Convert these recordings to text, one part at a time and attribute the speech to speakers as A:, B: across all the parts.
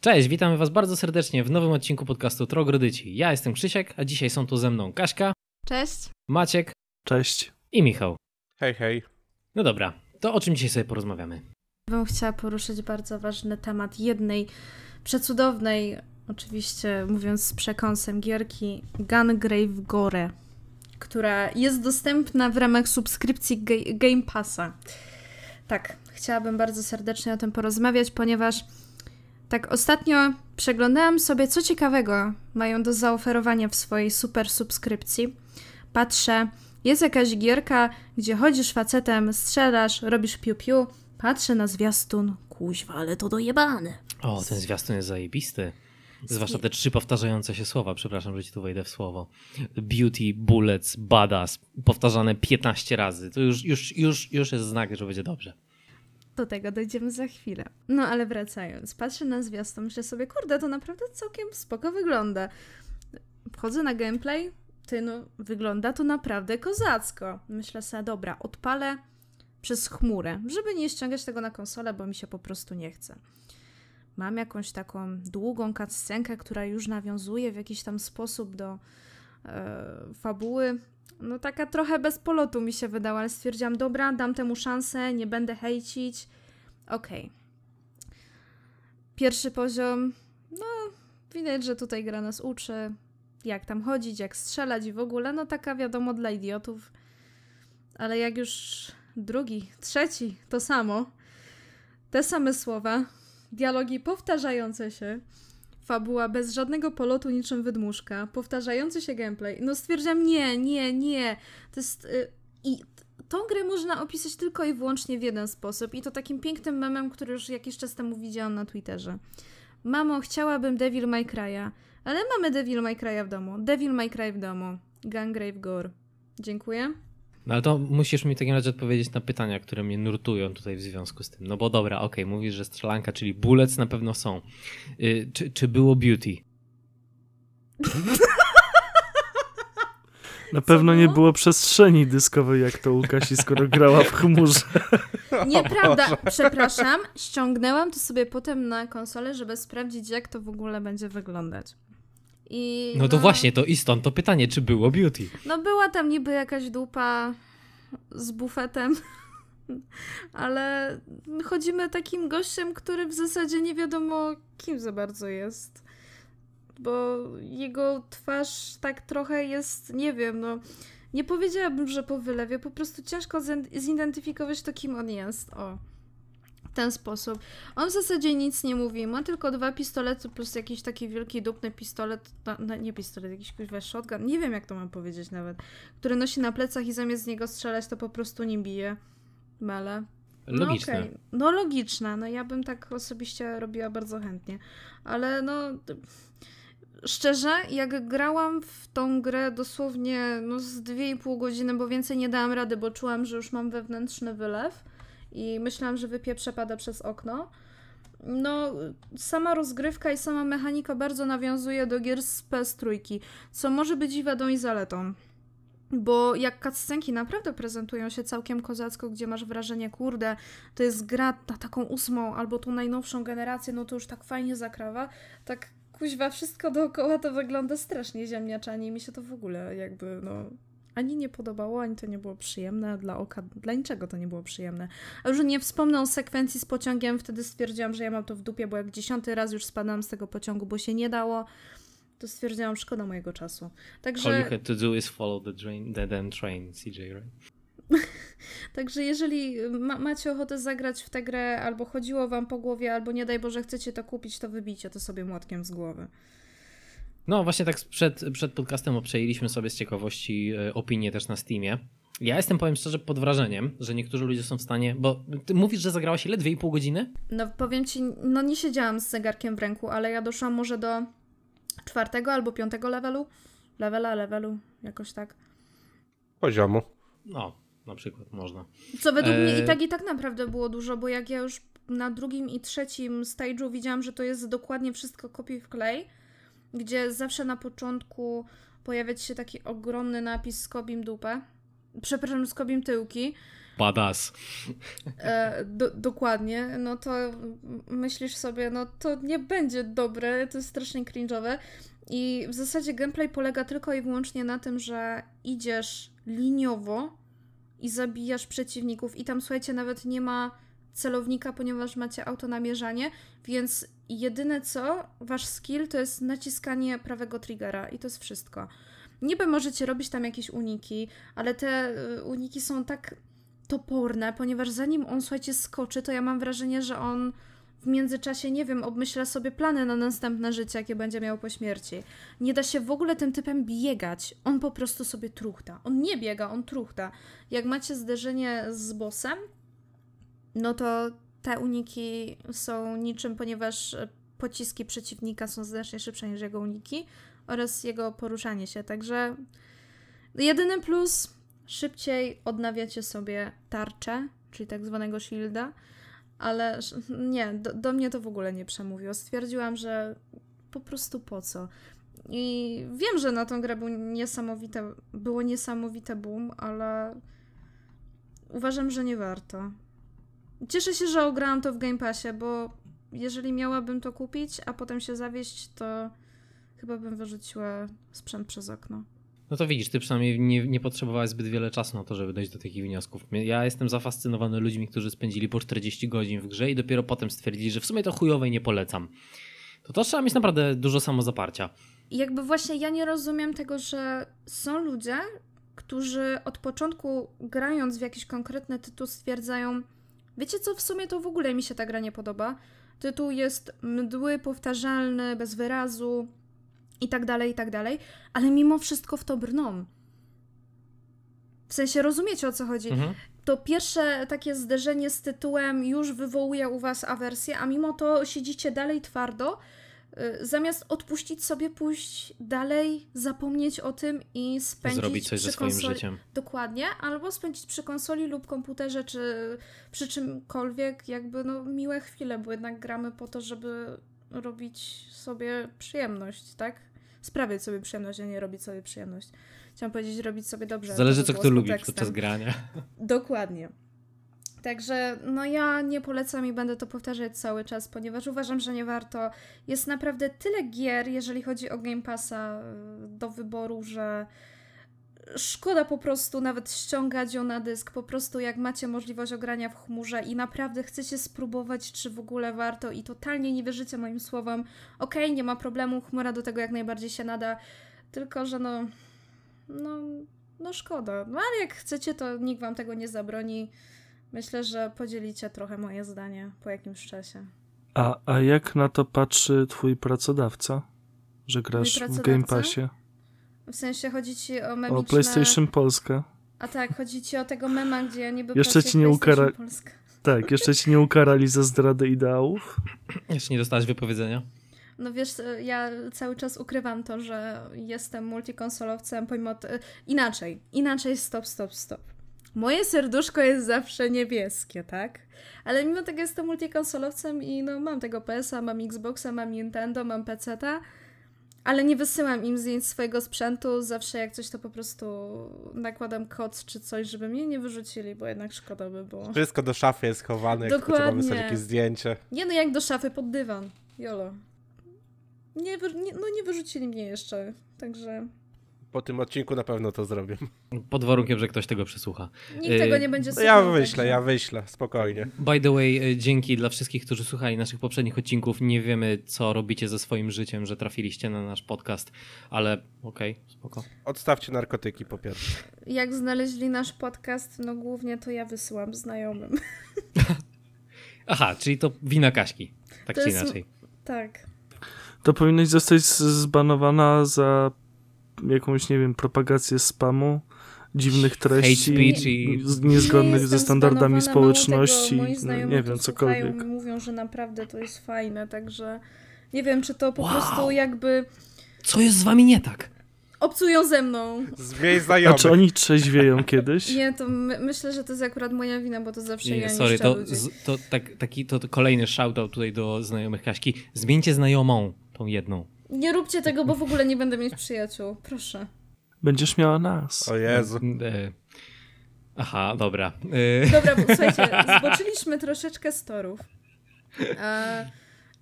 A: Cześć, witamy Was bardzo serdecznie w nowym odcinku podcastu Trogrodyci. Ja jestem Krzysiek, a dzisiaj są tu ze mną Kaśka,
B: Cześć.
A: Maciek
C: Cześć.
A: i Michał.
C: Hej, hej.
A: No dobra, to o czym dzisiaj sobie porozmawiamy?
B: Bym chciała poruszyć bardzo ważny temat jednej przecudownej, oczywiście mówiąc z przekąsem gierki, Gungrave Gore, która jest dostępna w ramach subskrypcji Ga- Game Passa. Tak, chciałabym bardzo serdecznie o tym porozmawiać, ponieważ tak ostatnio przeglądałam sobie, co ciekawego mają do zaoferowania w swojej super subskrypcji. Patrzę, jest jakaś gierka, gdzie chodzisz facetem, strzelasz, robisz piu-piu, patrzę na zwiastun, kuźwa, ale to dojebane.
A: O, ten zwiastun jest zajebisty. Zwłaszcza te trzy powtarzające się słowa, przepraszam, że ci tu wejdę w słowo. Beauty, bullets, badass, powtarzane 15 razy. To już, już, już, już jest znak, że będzie dobrze.
B: Do tego dojdziemy za chwilę. No ale wracając, patrzę na zwiastun, myślę sobie, kurde, to naprawdę całkiem spoko wygląda. Wchodzę na gameplay, ty no, wygląda to naprawdę kozacko. Myślę sobie, dobra, odpalę przez chmurę, żeby nie ściągać tego na konsolę, bo mi się po prostu nie chce. Mam jakąś taką długą cutscenkę, która już nawiązuje w jakiś tam sposób do e, fabuły. No taka trochę bez polotu mi się wydała, ale stwierdziłam, dobra, dam temu szansę, nie będę hejcić. Okej. Pierwszy poziom, no widać, że tutaj gra nas uczy, jak tam chodzić, jak strzelać i w ogóle, no taka wiadomo dla idiotów. Ale jak już drugi, trzeci, to samo, te same słowa, dialogi powtarzające się, fabuła bez żadnego polotu niczym wydmuszka, powtarzający się gameplay. No stwierdziłam, nie, nie, nie. To jest... Y, I tą grę można opisać tylko i wyłącznie w jeden sposób i to takim pięknym memem, który już jakiś czas temu widziałam na Twitterze. Mamo, chciałabym Devil May Cry'a, ale mamy Devil May Cry'a w domu. Devil May Cry w domu. Gungrave Gore. Dziękuję.
A: No ale to musisz mi w takim razie odpowiedzieć na pytania, które mnie nurtują tutaj w związku z tym. No bo dobra, okej, mówisz, że strzelanka, czyli bullets na pewno są. Y, czy, czy było beauty?
C: Na pewno nie
B: było?
C: przestrzeni dyskowej, jak to u Kasi, skoro grała w chmurze.
B: Nieprawda, przepraszam. Ściągnęłam to sobie potem na konsolę, żeby sprawdzić, jak to w ogóle będzie wyglądać. I
A: No to właśnie, to i stąd to pytanie, czy było beauty?
B: No była tam niby jakaś dupa z bufetem, ale chodzimy takim gościem, który w zasadzie nie wiadomo kim za bardzo jest. Bo jego twarz tak trochę jest, nie wiem, no nie powiedziałabym, że po wylewie, po prostu ciężko zidentyfikować to, kim on jest. O. W ten sposób. On w zasadzie nic nie mówi. Ma tylko dwa pistolety plus jakiś taki wielki, dupny pistolet. No, no, nie pistolet, jakiś kuźwa shotgun. Nie wiem, jak to mam powiedzieć nawet. Który nosi na plecach i zamiast z niego strzelać, to po prostu nim bije. Mele.
A: Logiczne.
B: No, okej. no logiczne. No ja bym tak osobiście robiła bardzo chętnie. Ale no... Szczerze, jak grałam w tą grę dosłownie no, z 2,5 godziny, bo więcej nie dałam rady, bo czułam, że już mam wewnętrzny wylew i myślałam, że wypieprze pada przez okno. No, sama rozgrywka i sama mechanika bardzo nawiązuje do gier z PS3, co może być i wadą i zaletą. Bo jak cutscenki naprawdę prezentują się całkiem kozacko, gdzie masz wrażenie, kurde, to jest gra na taką ósmą albo tą najnowszą generację, no to już tak fajnie zakrawa, tak kuźwa, wszystko dookoła to wygląda strasznie ziemniaczanie i mi się to w ogóle jakby, no, ani nie podobało, ani to nie było przyjemne dla oka, dla niczego to nie było przyjemne. A już nie wspomnę o sekwencji z pociągiem, wtedy stwierdziłam, że ja mam to w dupie, bo jak dziesiąty raz już spadałam z tego pociągu, bo się nie dało, to stwierdziłam, szkoda mojego czasu.
A: All you
B: Także,
A: had to do is follow the, train, the damn train, CJ, right?
B: także jeżeli ma, macie ochotę zagrać w tę grę, albo chodziło wam po głowie, albo nie daj Boże chcecie to kupić, to wybijcie to sobie młotkiem z głowy.
A: No właśnie tak przed, przed podcastem obczajiliśmy sobie z ciekawości e, opinie też na Steamie. Ja jestem, powiem szczerze, pod wrażeniem, że niektórzy ludzie są w stanie, bo ty mówisz, że zagrałaś ile? 2,5 godziny?
B: No powiem ci, no nie siedziałam z zegarkiem w ręku, ale ja doszłam może do czwartego albo piątego levelu. Levela, levelu, jakoś tak.
C: Poziomu.
A: No, na przykład można.
B: Co według mnie
A: Eee.
B: i tak i tak naprawdę było dużo, bo jak ja już na drugim i trzecim stage'u widziałam, że to jest dokładnie wszystko kopiuj w klej, gdzie zawsze na początku pojawiać się taki ogromny napis skobim dupę przepraszam, skobim tyłki,
A: Badass.
B: e, do, dokładnie, no to myślisz sobie, no to nie będzie dobre, to jest strasznie cringe'owe. I w zasadzie gameplay polega tylko i wyłącznie na tym, że idziesz liniowo i zabijasz przeciwników i tam słuchajcie, nawet nie ma celownika, ponieważ macie autonamierzanie, więc jedyne co, wasz skill to jest naciskanie prawego triggera i to jest wszystko. Niby możecie robić tam jakieś uniki, ale te y, uniki są tak toporne, ponieważ zanim on, słuchajcie, skoczy, to ja mam wrażenie, że on w międzyczasie, nie wiem, obmyśla sobie plany na następne życie, jakie będzie miał po śmierci. Nie da się w ogóle tym typem biegać. On po prostu sobie truchta. On nie biega, on truchta. Jak macie zderzenie z bossem, no to te uniki są niczym, ponieważ pociski przeciwnika są znacznie szybsze niż jego uniki oraz jego poruszanie się. Także jedyny plus szybciej odnawiacie sobie tarczę, czyli tak zwanego shielda, ale nie, do, do mnie to w ogóle nie przemówiło. Stwierdziłam, że po prostu po co. I wiem, że na tą grę był niesamowite, było niesamowite boom, ale uważam, że nie warto. Cieszę się, że ograłam to w Game Passie, bo jeżeli miałabym to kupić, a potem się zawieść, to chyba bym wyrzuciła sprzęt przez okno.
A: No to widzisz, ty przynajmniej nie, nie potrzebowałeś zbyt wiele czasu na to, żeby dojść do takich wniosków. Ja jestem zafascynowany ludźmi, którzy spędzili po 40 godzin w grze i dopiero potem stwierdzili, że w sumie to chujowe i nie polecam. To to trzeba mieć naprawdę dużo samozaparcia.
B: Jakby właśnie ja nie rozumiem tego, że są ludzie, którzy od początku grając w jakiś konkretny tytuł stwierdzają, wiecie co, w sumie to w ogóle mi się ta gra nie podoba. Tytuł jest mdły, powtarzalny, bez wyrazu i tak dalej, i tak dalej, ale mimo wszystko w to brną. W sensie rozumiecie o co chodzi.
A: Mhm.
B: To pierwsze takie zderzenie z tytułem już wywołuje u was awersję, a mimo to siedzicie dalej twardo, zamiast odpuścić sobie, pójść dalej, zapomnieć o tym i spędzić
A: Zrobić coś
B: przy
A: ze swoim
B: konsoli.
A: życiem.
B: Dokładnie, albo spędzić przy konsoli lub komputerze, czy przy czymkolwiek, jakby no miłe chwile, bo jednak gramy po to, żeby robić sobie przyjemność, tak? Sprawiać sobie przyjemność, a nie robić sobie przyjemność. Chciałam powiedzieć, robić sobie dobrze. ale
A: Zależy co kto lubi podczas grania.
B: Dokładnie. Także no ja nie polecam i będę to powtarzać cały czas, ponieważ uważam, że nie warto. Jest naprawdę tyle gier, jeżeli chodzi o Game Passa y, do wyboru, że szkoda po prostu nawet ściągać ją na dysk. Po prostu jak macie możliwość ogrania w chmurze i naprawdę chcecie spróbować, czy w ogóle warto i totalnie nie wierzycie moim słowom, okej, nie ma problemu, chmura do tego jak najbardziej się nada, tylko że no, no, no szkoda. No ale jak chcecie, to nikt wam tego nie zabroni. Myślę, że podzielicie trochę moje zdanie po jakimś czasie.
C: A, a jak na to patrzy twój pracodawca? Że grasz w
B: pracodawca?
C: Game Passie?
B: W sensie chodzi ci o memiczne...
C: O PlayStation Polska.
B: A tak, chodzi ci o tego mema, gdzie ja niby
C: Jeszcze ci
B: w
C: nie
B: PlayStation
C: ukara-
B: Polska.
C: Tak, jeszcze ci nie ukarali za zdradę ideałów?
A: Jeszcze nie dostałeś wypowiedzenia?
B: No wiesz, ja cały czas ukrywam to, że jestem multikonsolowcem, pomimo... T- inaczej, inaczej, stop, stop, stop. Moje serduszko jest zawsze niebieskie, tak? Ale mimo tego jestem multikonsolowcem i no mam tego PS-a, mam Xboxa, mam Nintendo, mam PC-ta, ale nie wysyłam im zdjęć swojego sprzętu. Zawsze jak coś to po prostu nakładam kod czy coś, żeby mnie nie wyrzucili, bo jednak szkoda by było.
D: Wszystko do szafy jest chowane, jak tylko trzeba wysłać jakieś zdjęcie.
B: Nie no, jak do szafy pod dywan. Jolo. Nie, nie, no nie wyrzucili mnie jeszcze, także
D: Po tym odcinku na pewno to zrobię.
A: Pod warunkiem, że ktoś tego przesłucha.
B: nikt tego nie będzie
D: No
B: słuchał.
D: ja wyślę,
B: także-
D: ja wyślę, spokojnie.
A: By the way, e, dzięki dla wszystkich, którzy słuchali naszych poprzednich odcinków. Nie wiemy, co robicie ze swoim życiem, że trafiliście na nasz podcast, ale okej, spoko.
D: Odstawcie narkotyki po pierwsze.
B: Jak znaleźli nasz podcast, no głównie to ja wysyłam znajomym.
A: Aha, czyli to wina Kaśki. Tak
B: To
A: czy
B: jest-
A: inaczej.
B: Tak.
C: To powinnoś zostać zbanowana za jakąś, nie wiem, propagację spamu, dziwnych treści,
A: Hate speech i-
C: z- niezgodnych
B: Nie
C: ze standardami społeczności,
B: Tego, moi
C: no, nie wiem,
B: słuchają
C: cokolwiek.
B: i mówią, że naprawdę to jest fajne, także nie wiem, czy to po
A: Wow.
B: prostu jakby
A: Co jest z wami nie tak?
B: obcują ze mną.
D: Zmień
C: A
D: znajomych.
C: czy oni trzeźwieją kiedyś?
B: Nie, to my, myślę, że to jest akurat moja wina, bo to zawsze
A: Nie,
B: ja
A: sorry, to, z, to, tak, taki, to, to kolejny shoutout tutaj do znajomych Kaśki. Zmieńcie znajomą, tą jedną.
B: Nie róbcie tego, bo w ogóle nie będę mieć przyjaciół. Proszę.
C: Będziesz miała nas.
D: O Jezu.
A: E, Aha, dobra. Y,
B: Dobra, bo słuchajcie, zboczyliśmy troszeczkę z torów. E,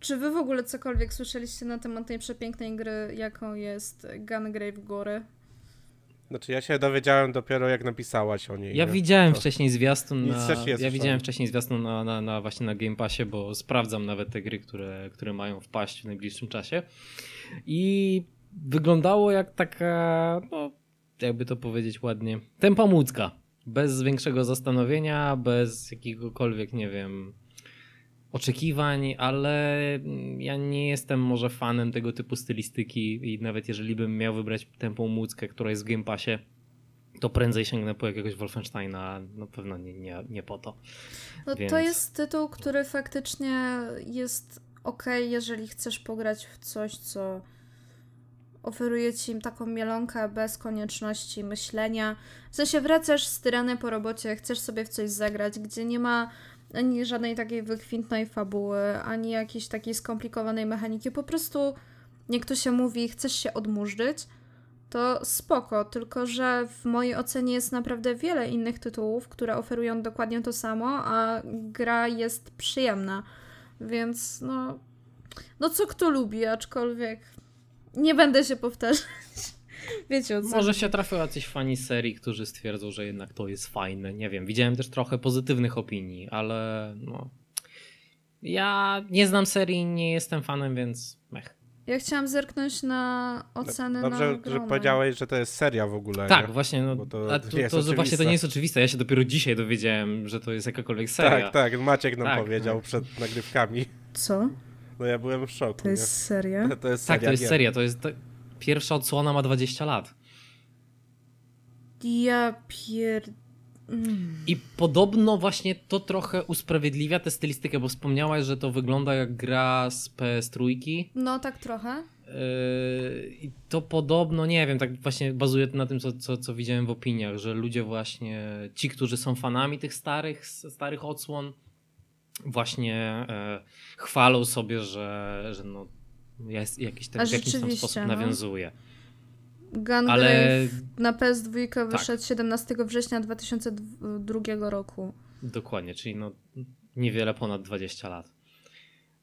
B: czy wy w ogóle cokolwiek słyszeliście na temat tej przepięknej gry, jaką jest Gungrave Gory?
D: Znaczy ja się dowiedziałem dopiero jak napisałaś o niej.
A: Ja
D: nie?
A: widziałem
D: To-
A: wcześniej zwiastun na, ja
D: słyszałem.
A: widziałem wcześniej zwiastun na, na, na właśnie na Game Passie, bo sprawdzam nawet te gry, które, które mają wpaść w najbliższym czasie. I wyglądało jak taka, no, jakby to powiedzieć ładnie, tempomucka. Bez większego zastanowienia, bez jakiegokolwiek, nie wiem, oczekiwań, ale ja nie jestem może fanem tego typu stylistyki i nawet jeżeli bym miał wybrać tempą muckę, która jest w Game Passie, to prędzej sięgnę po jakiegoś Wolfensteina, na pewno nie, nie, nie po to.
B: No
A: Więc-
B: to jest tytuł, który faktycznie jest ok, jeżeli chcesz pograć w coś, co oferuje ci taką mielonkę bez konieczności myślenia. W sensie wracasz styrany po robocie, chcesz sobie w coś zagrać, gdzie nie ma ani żadnej takiej wykwintnej fabuły, ani jakiejś takiej skomplikowanej mechaniki. Po prostu, jak to się mówi, chcesz się odmurzyć, to spoko, tylko że w mojej ocenie jest naprawdę wiele innych tytułów, które oferują dokładnie to samo, a gra jest przyjemna. Więc no, no co kto lubi, aczkolwiek nie będę się powtarzać. Wiecie o co?
A: Może się trafią jacyś fani serii, którzy stwierdzą, że jednak to jest fajne. Nie wiem, widziałem też trochę pozytywnych opinii, ale no. Ja nie znam serii, nie jestem fanem, więc mech.
B: Ja chciałam zerknąć na oceny
D: Dobrze,
B: na
D: że
B: Gromę.
D: powiedziałeś, że to jest seria w ogóle.
A: Tak,
D: nie?
A: właśnie, no,
D: to
A: a to,
D: jest
A: to, że właśnie to
D: oczywiste.
A: nie jest oczywiste. Ja się dopiero dzisiaj dowiedziałem, że to jest jakakolwiek seria.
D: Tak, tak, Maciek nam
A: Tak,
D: powiedział
A: tak.
D: przed nagrywkami.
B: Co?
D: No ja byłem w szoku.
B: To jest seria?
D: nie? to jest
A: Tak,
D: seria.
A: to jest
D: gier.
A: seria. To jest ta... Pierwsza odsłona ma 20 lat.
B: Ja pier... Mm.
A: I podobno właśnie to trochę usprawiedliwia tę stylistykę, bo wspomniałaś, że to wygląda jak gra z PS3.
B: No tak trochę.
A: Yy, I to podobno, nie wiem, tak właśnie bazuje na tym, co, co, co widziałem w opiniach, że ludzie właśnie, ci, którzy są fanami tych starych, starych odsłon, właśnie e, chwalą sobie, że, że no, jest jakiś, w jakiś tam sposób
B: no.
A: nawiązuje.
B: Gungrave
A: Ale
B: na PS2
A: Tak.
B: wyszedł 17 września 2002 roku.
A: dokładnie, czyli no, niewiele ponad 20 lat.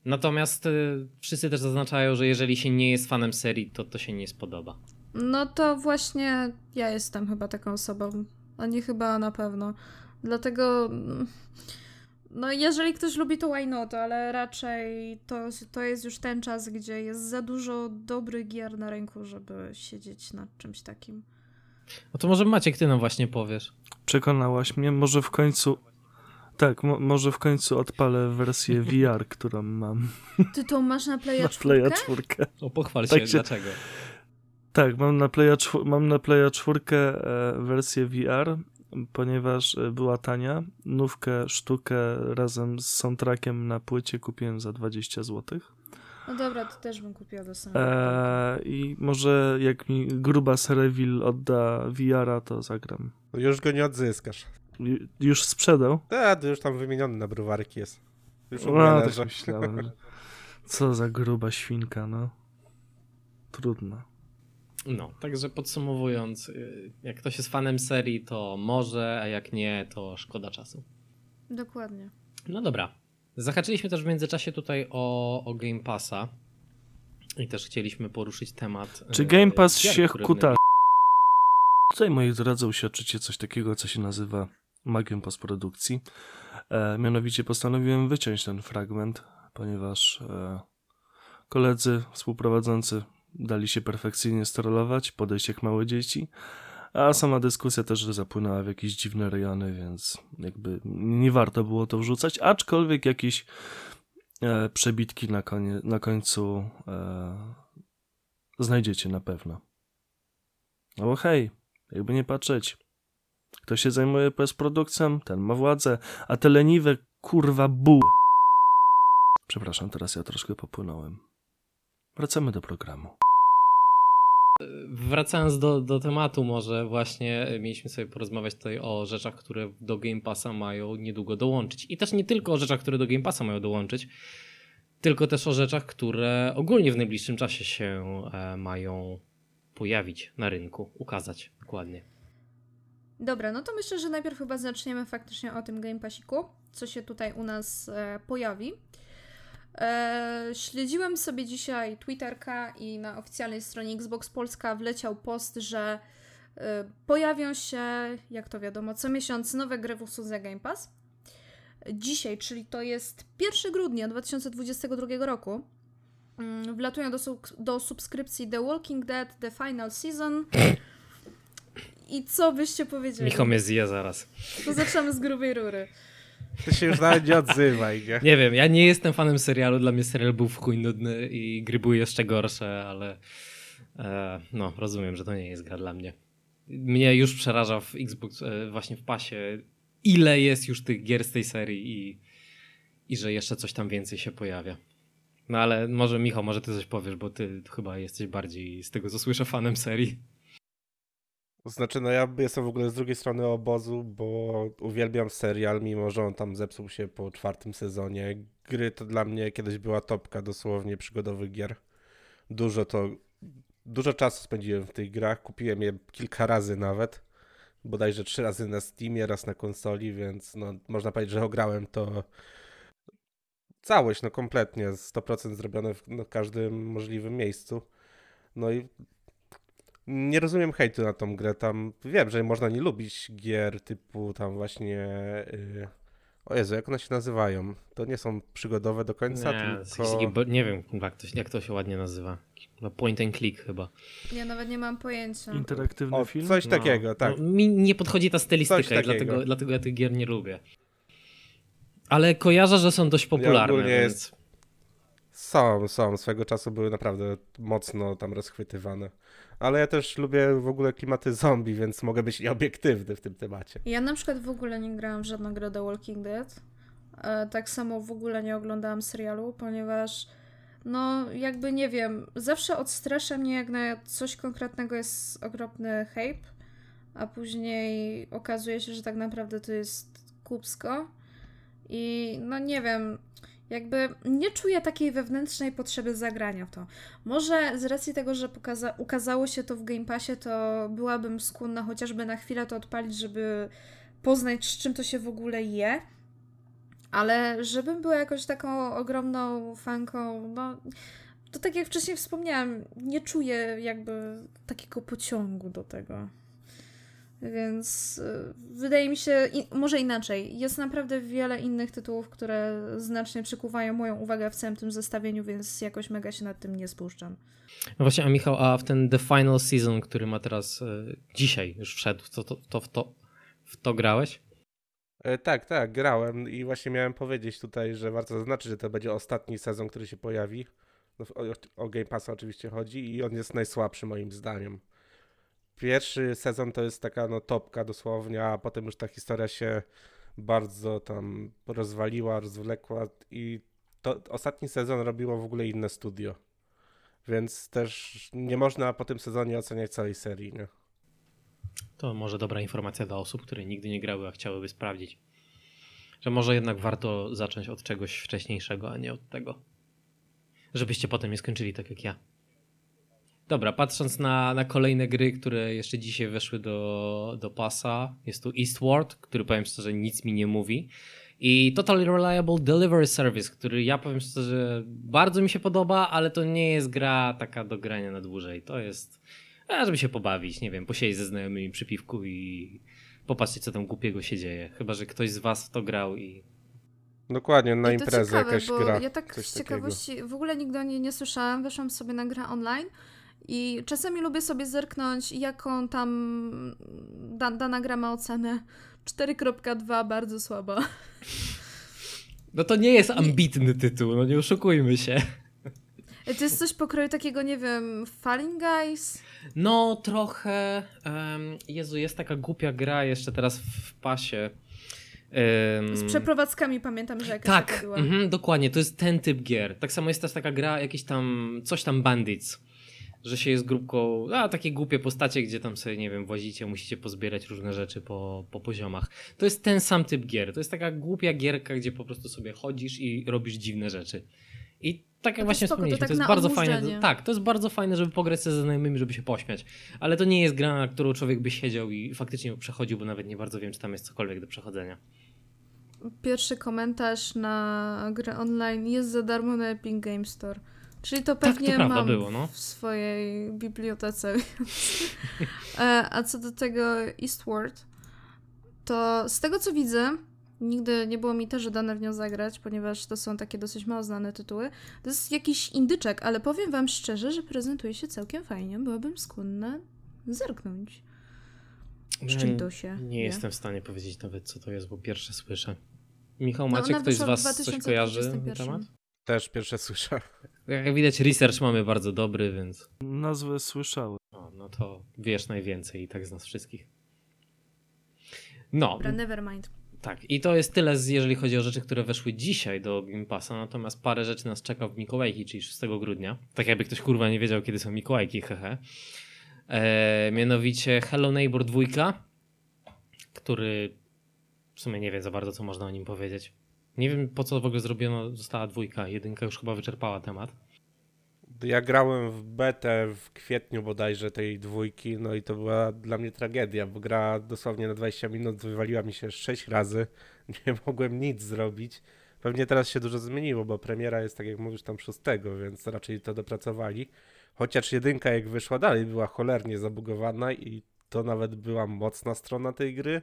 A: Natomiast y, wszyscy też zaznaczają, że jeżeli się nie jest fanem serii, to to się nie spodoba.
B: No to właśnie ja jestem chyba taką osobą. A nie chyba na pewno. Dlatego. No, jeżeli ktoś lubi, to why not, ale raczej to, to jest już ten czas, gdzie jest za dużo dobrych gier na rynku, żeby siedzieć nad czymś takim.
A: No to może Maciek, ty nam właśnie powiesz.
C: Przekonałaś mnie, może w końcu. Tak, mo- może w końcu odpalę wersję VR, którą mam
B: Ty to masz na Playa
C: na
B: 4?
C: Playa 4.
A: O, pochwal
C: Tak
A: się,
C: się-
A: dlaczego.
C: Tak, mam na Playa, mam na Playa 4 e, wersję VR, ponieważ e, była tania. Nówkę, sztukę razem z soundtrackiem na płycie kupiłem za 20 zł.
B: No dobra, to też bym kupiła do samego.
C: E, I może jak mi gruba Serevil odda VR-a, to zagram.
D: Już go nie odzyskasz.
C: Ju- Już sprzedał?
D: Tak, to już tam wymieniony na browarki jest. Już
C: No, tak myślałem. Co za gruba świnka, no. Trudno.
A: No, także podsumowując, y, jak ktoś jest fanem serii, to może, a jak nie, to szkoda czasu.
B: Dokładnie.
A: No dobra. Zahaczyliśmy też w międzyczasie tutaj o, o Game Passa i też chcieliśmy poruszyć temat.
C: Czy
A: y,
C: Game Pass
A: gier,
C: się kuta? Tutaj, moi drodzy, uświadczycie coś takiego, co się nazywa magią postprodukcji. E, mianowicie postanowiłem wyciąć ten fragment, ponieważ e, koledzy współprowadzący dali się perfekcyjnie sterować, podejść jak małe dzieci, a sama dyskusja też zapłynęła w jakieś dziwne rejony, więc jakby nie warto było to wrzucać, aczkolwiek jakieś e, przebitki na, konie, na końcu e, znajdziecie na pewno. No bo hej, jakby nie patrzeć. Kto się zajmuje postprodukcją, ten ma władzę, a te leniwe kurwa bu. Przepraszam, teraz ja troszkę popłynąłem. Wracamy do programu.
A: Wracając do, do tematu, może właśnie mieliśmy sobie porozmawiać tutaj o rzeczach, które do Game Passa mają niedługo dołączyć. I też nie tylko o rzeczach, które do Game Passa mają dołączyć, tylko też o rzeczach, które ogólnie w najbliższym czasie się e, mają pojawić na rynku, ukazać dokładnie.
B: Dobra, no to myślę, że najpierw chyba zaczniemy faktycznie o tym Game Passiku, co się tutaj u nas e, pojawi. E, śledziłem sobie dzisiaj Twitterka i na oficjalnej stronie Xbox Polska wleciał post, że e, pojawią się, jak to wiadomo, co miesiąc nowe gry w usłudze Game Pass. Dzisiaj, czyli to jest 1 grudnia 2022 roku, mm, wlatują do, do subskrypcji The Walking Dead The Final Season. I co byście powiedzieli?
A: Michał mnie zje zaraz.
B: To zaczynamy z grubej rury.
D: Ty się już nawet nie odzywaj, nie?
A: Nie wiem, ja nie jestem fanem serialu, dla mnie serial był w chuj nudny i gry były jeszcze gorsze, ale e, no, rozumiem, że to nie jest gra dla mnie. Mnie już przeraża w Xbox, e, właśnie w pasie, ile jest już tych gier z tej serii i, i że jeszcze coś tam więcej się pojawia. No ale może Michał, może ty coś powiesz, bo ty chyba jesteś bardziej z tego co słyszę fanem serii.
D: Znaczy, no ja jestem w ogóle z drugiej strony obozu, bo uwielbiam serial, mimo że on tam zepsuł się po czwartym sezonie. Gry to dla mnie kiedyś była topka dosłownie przygodowych gier. Dużo to, dużo czasu spędziłem w tych grach, kupiłem je kilka razy nawet. Bodajże trzy razy na Steamie, raz na konsoli, więc no, można powiedzieć, że ograłem to całość, no kompletnie, 100% zrobione w no, każdym możliwym miejscu. No i nie rozumiem hejtu na tą grę. Tam wiem, że można nie lubić gier typu tam właśnie. Yy... O Jezu, jak one się nazywają? To nie są przygodowe do końca,
A: Nie,
D: tylko.
A: nie wiem jak to, jak to się ładnie nazywa. Point and click chyba.
B: Ja nawet nie mam pojęcia.
C: Interaktywny
D: O,
C: film?
D: coś
A: No,
D: takiego, tak.
A: No, mi nie podchodzi ta stylistyka dlatego, dlatego ja tych gier nie lubię. Ale kojarzę, że są dość popularne,
D: ogólnie
A: więc...
D: jest- Są, są. Swego czasu były naprawdę mocno tam rozchwytywane. Ale ja też lubię w ogóle klimaty zombie, więc mogę być nieobiektywny w tym temacie.
B: Ja na przykład w ogóle nie grałam w żadną grę The Walking Dead. E, tak samo w ogóle nie oglądałam serialu, ponieważ no jakby nie wiem, zawsze odstrasza mnie jak na coś konkretnego jest okropny hype, a później okazuje się, że tak naprawdę to jest kupsko i no nie wiem, jakby nie czuję takiej wewnętrznej potrzeby zagrania w to. Może z racji tego, że pokaza- ukazało się to w Game Passie, to byłabym skłonna chociażby na chwilę to odpalić, żeby poznać, z czym to się w ogóle je. Ale żebym była jakoś taką ogromną fanką, no to tak jak wcześniej wspomniałam, nie czuję jakby takiego pociągu do tego. Więc y, wydaje mi się, i, może inaczej, jest naprawdę wiele innych tytułów, które znacznie przykuwają moją uwagę w całym tym zestawieniu, więc jakoś mega się nad tym nie spuszczam.
A: No właśnie, a Michał, a w ten The Final Season, który ma teraz e, dzisiaj już wszedł, to, to, to, w, to w to grałeś?
D: E, Tak, tak, grałem i właśnie miałem powiedzieć tutaj, że warto zaznaczyć, że to będzie ostatni sezon, który się pojawi. No, o, o Game Passa oczywiście chodzi i on jest najsłabszy moim zdaniem. Pierwszy sezon to jest taka no topka dosłownie, a potem już ta historia się bardzo tam rozwaliła, rozwlekła i to ostatni sezon robiło w ogóle inne studio. Więc też nie można po tym sezonie oceniać całej serii, nie?
A: To może dobra informacja dla osób, które nigdy nie grały, a chciałyby sprawdzić. Że może jednak warto zacząć od czegoś wcześniejszego, a nie od tego. Żebyście potem nie skończyli tak jak ja. Dobra, patrząc na, na kolejne gry, które jeszcze dzisiaj weszły do, do pasa, jest tu Eastward, który powiem szczerze nic mi nie mówi. I Totally Reliable Delivery Service, który ja powiem szczerze bardzo mi się podoba, ale to nie jest gra taka do grania na dłużej. To jest, a żeby się pobawić, nie wiem, posiedzieć ze znajomymi przy piwku i popatrzcie co tam głupiego się dzieje. Chyba, że ktoś z was w to grał i
D: Dokładnie, na
B: I
D: imprezę
B: ciekawe,
D: jakaś gra.
B: Ja tak z
D: takiego.
B: ciekawości w ogóle nigdy o niej nie słyszałam. Weszłam sobie na grę online i czasami lubię sobie zerknąć, jaką tam da, dana gra ma ocenę. 4.2 bardzo słaba.
A: No to nie jest ambitny tytuł, no nie oszukujmy się.
B: To jest coś pokroju takiego, nie wiem, Falling Guys?
A: No trochę, em, Jezu, jest taka głupia gra jeszcze teraz w pasie. Em,
B: Z przeprowadzkami pamiętam, że jakaś
A: Tak,
B: była.
A: mhm, dokładnie, to jest ten typ gier. Tak samo jest też taka gra, jakiś tam, coś tam Bandits, że się jest grupką, a takie głupie postacie, gdzie tam sobie, nie wiem, włazicie, musicie pozbierać różne rzeczy po, po poziomach. To jest ten sam typ gier. To jest taka głupia gierka, gdzie po prostu sobie chodzisz i robisz dziwne rzeczy. I tak jak
B: to
A: właśnie
B: spoko, to
A: wspomnieliśmy, to,
B: tak
A: jest
B: na
A: bardzo fajne. Tak, to jest bardzo fajne, żeby pograć ze znajomymi, żeby się pośmiać. Ale to nie jest gra, na którą człowiek by siedział i faktycznie przechodził, bo nawet nie bardzo wiem, czy tam jest cokolwiek do przechodzenia.
B: Pierwszy komentarz na grę online jest za darmo na Epic Game Store. Czyli to
A: Tak, to
B: pewnie mam
A: było, no.
B: w swojej bibliotece. E, A co do tego Eastward, to z tego co widzę, nigdy nie było mi też dane w nią zagrać, ponieważ to są takie dosyć mało znane tytuły. To jest jakiś indyczek, ale powiem wam szczerze, że prezentuje się całkiem fajnie. Byłabym skłonna zerknąć. Z czym to się
A: Nie
B: je?
A: jestem w stanie powiedzieć nawet, co to jest, bo pierwsze słyszę. Michał,
B: No,
A: macie
B: ona
A: ktoś z was coś kojarzy na
B: 2021.
A: temat?
D: Też pierwsze słyszę.
A: Jak widać, research mamy bardzo dobry, więc
C: Nazwę słyszałem.
A: no, no to wiesz najwięcej i tak z nas wszystkich. No,
B: Dobra, nevermind.
A: tak. I to jest tyle, z- jeżeli chodzi o rzeczy, które weszły dzisiaj do Game Passa, natomiast parę rzeczy nas czeka w Mikołajki, czyli 6 grudnia. Tak jakby ktoś kurwa nie wiedział, kiedy są Mikołajki, hehe. E, mianowicie Hello Neighbor 2, który w sumie nie wiem za bardzo, co można o nim powiedzieć. Nie wiem, po co w ogóle zrobiono, została dwójka. Jedynka już chyba wyczerpała temat.
D: Ja grałem w betę w kwietniu bodajże tej dwójki, no i to była dla mnie tragedia, bo gra dosłownie na 20 minut wywaliła mi się 6 razy. Nie mogłem nic zrobić. Pewnie teraz się dużo zmieniło, bo premiera jest, tak jak mówisz, tam 6, więc raczej to dopracowali. Chociaż jedynka jak wyszła dalej była cholernie zabugowana i to nawet była mocna strona tej gry,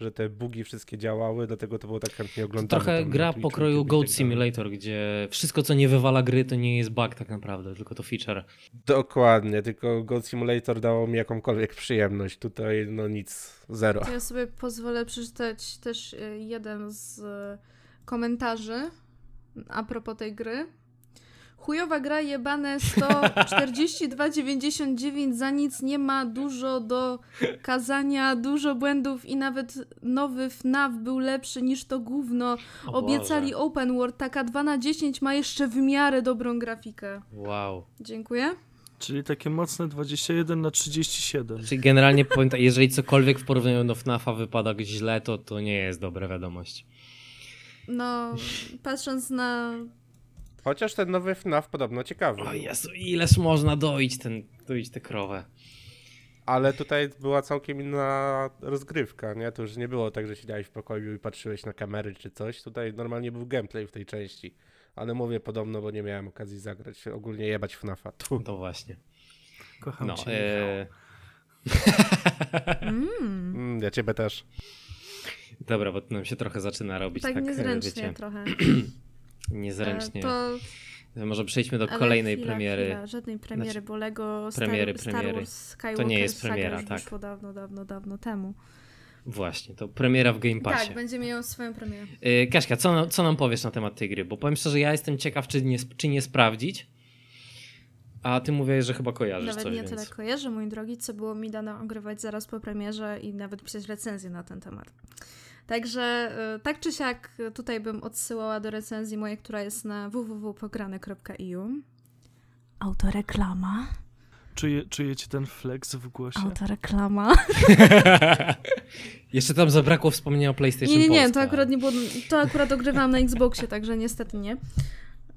D: że te bugi wszystkie działały, dlatego to było tak chętnie
A: To
D: oglądane.
A: trochę
D: tam na
A: gra pokroju Goat. Simulator, gdzie wszystko, co nie wywala gry, to nie jest bug tak naprawdę, tylko to feature.
D: Dokładnie, tylko Goat Simulator dało mi jakąkolwiek przyjemność. Tutaj no nic, zero.
B: To ja sobie pozwolę przeczytać też y, jeden z y, komentarzy a propos tej gry. Chujowa gra jebane 142,99 za nic nie ma dużo do kazania, dużo błędów i nawet nowy FNAF był lepszy niż to gówno. Obiecali open world, taka 2 na 10 ma jeszcze w miarę dobrą grafikę.
A: Wow.
B: Dziękuję.
C: Czyli takie mocne 21 na 37.
A: Czyli generalnie powiem tak, jeżeli cokolwiek w porównaniu do FNAFa wypada źle, to to nie jest dobra wiadomość.
B: No, patrząc na
D: Chociaż ten nowy FNAF podobno ciekawy.
A: O Jezu, ileż można doić, ten, doić tę krowę.
D: Ale tutaj była całkiem inna rozgrywka, nie? To już nie było tak, że siedziałeś w pokoju i patrzyłeś na kamery czy coś. Tutaj normalnie był gameplay w tej części. Ale mówię podobno, bo nie miałem okazji zagrać. Ogólnie jebać FNAFa. Tu.
A: To właśnie.
C: Kocham
A: No,
C: cię.
A: e...
B: Mm,
D: Mm, ja ciebie też.
A: Dobra, bo to nam się trochę zaczyna robić tak,
B: tak
A: e,
B: niezręcznie
A: wiecie,
B: trochę.
A: niezręcznie.
B: E, To,
A: Może przejdźmy do
B: ale
A: kolejnej
B: chwila,
A: premiery.
B: Chwila, żadnej premiery,
A: Znaczy,
B: bo Lego Star,
A: premiery,
B: Star
A: premiery.
B: Wars Skywalker
A: To nie jest premiera, tak.
B: wyszło dawno, dawno, dawno, temu.
A: Właśnie, to premiera w Game Passie.
B: Tak, będzie miał swoją premierę.
A: Yy, Kaśka, co, nam- co nam powiesz na temat tej gry? Bo powiem szczerze, ja jestem ciekaw, czy nie, czy nie sprawdzić. A ty mówisz, że chyba kojarzysz
B: Nawet
A: coś,
B: nie
A: więc...
B: tyle kojarzę, mój drogi, co było mi dane ogrywać zaraz po premierze i nawet pisać recenzję na ten temat. Także y, tak czy siak tutaj bym odsyłała do recenzji mojej, która jest na www.pograne.eu. Autoreklama.
C: Czuje, czujecie ten flex w głosie?
B: Autoreklama.
A: Jeszcze tam zabrakło wspomnienia o PlayStation
B: Nie, nie, nie, to akurat nie było, to akurat ogrywam na Xboxie, także niestety nie.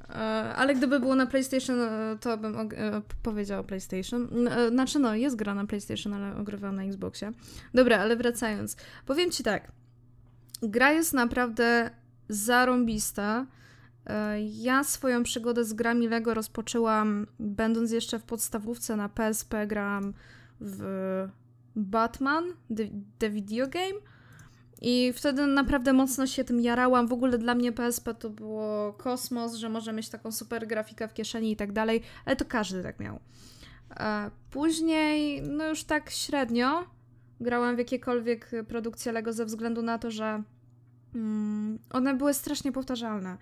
B: E, Ale gdyby było na PlayStation, e, to bym e, p- powiedziała PlayStation. Znaczy, no, jest gra na PlayStation, ale ogrywam na Xboxie. Dobra, ale wracając. Powiem ci tak. Gra jest naprawdę zarąbista. E, Ja swoją przygodę z grami Lego rozpoczęłam będąc jeszcze w podstawówce na PSP grałam w Batman, the, the video game. I wtedy naprawdę mocno się tym jarałam. W ogóle dla mnie PSP to było kosmos, że może mieć taką super grafikę w kieszeni i tak dalej, ale to każdy tak miał. E, Później, no już tak średnio, grałam w jakiekolwiek produkcje Lego ze względu na to, że mm, one były strasznie powtarzalne.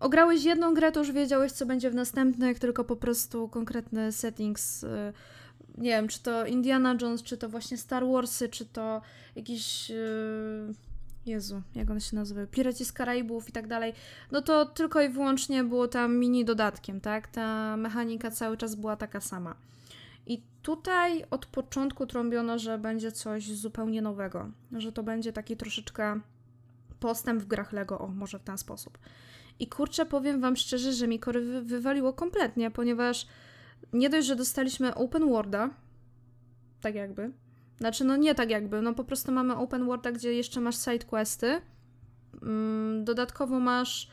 B: Ograłeś jedną grę, to już wiedziałeś, co będzie w następnych, tylko po prostu konkretny settings. y, Nie wiem, czy to Indiana Jones, czy to właśnie Star Warsy, czy to jakiś. y, Jezu, jak one się nazywały? Piraci z Karaibów i tak dalej. No to tylko i wyłącznie było tam mini dodatkiem, tak? Ta mechanika cały czas była taka sama. I tutaj od początku trąbiono, że będzie coś zupełnie nowego. Że to będzie taki troszeczkę postęp w grach Lego, o, może w ten sposób. I kurczę, powiem wam szczerze, że mi kory wy wywaliło kompletnie, ponieważ nie dość, że dostaliśmy open worlda, tak jakby, znaczy no nie tak jakby, no po prostu mamy open worlda, gdzie jeszcze masz side questy, mm, dodatkowo masz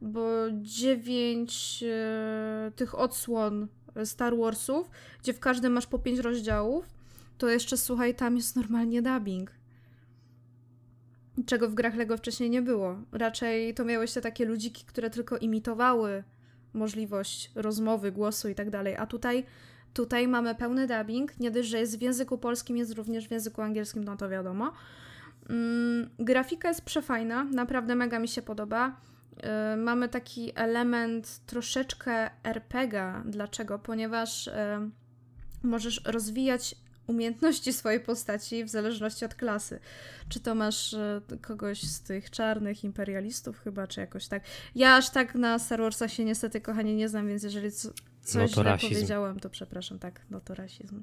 B: bo dziewięć e, tych odsłon Star Warsów, gdzie w każdym masz po pięć rozdziałów, to jeszcze słuchaj, tam jest normalnie dubbing. Czego w grach Lego wcześniej nie było. Raczej to miałeś te takie ludziki, które tylko imitowały możliwość rozmowy, głosu i tak dalej. A tutaj, tutaj mamy pełny dubbing. Nie dość, że jest w języku polskim, jest również w języku angielskim, no to wiadomo. Mm, grafika jest przefajna, naprawdę mega mi się podoba. Yy, mamy taki element troszeczkę RPGa. Dlaczego? Ponieważ yy, możesz rozwijać umiejętności swojej postaci w zależności od klasy. Czy to masz e, kogoś z tych czarnych imperialistów chyba, czy jakoś tak. Ja aż tak na Star Warsach się niestety, kochanie, nie znam, więc jeżeli co, coś no źle rasizm. powiedziałam, to przepraszam. Tak, no to rasizm.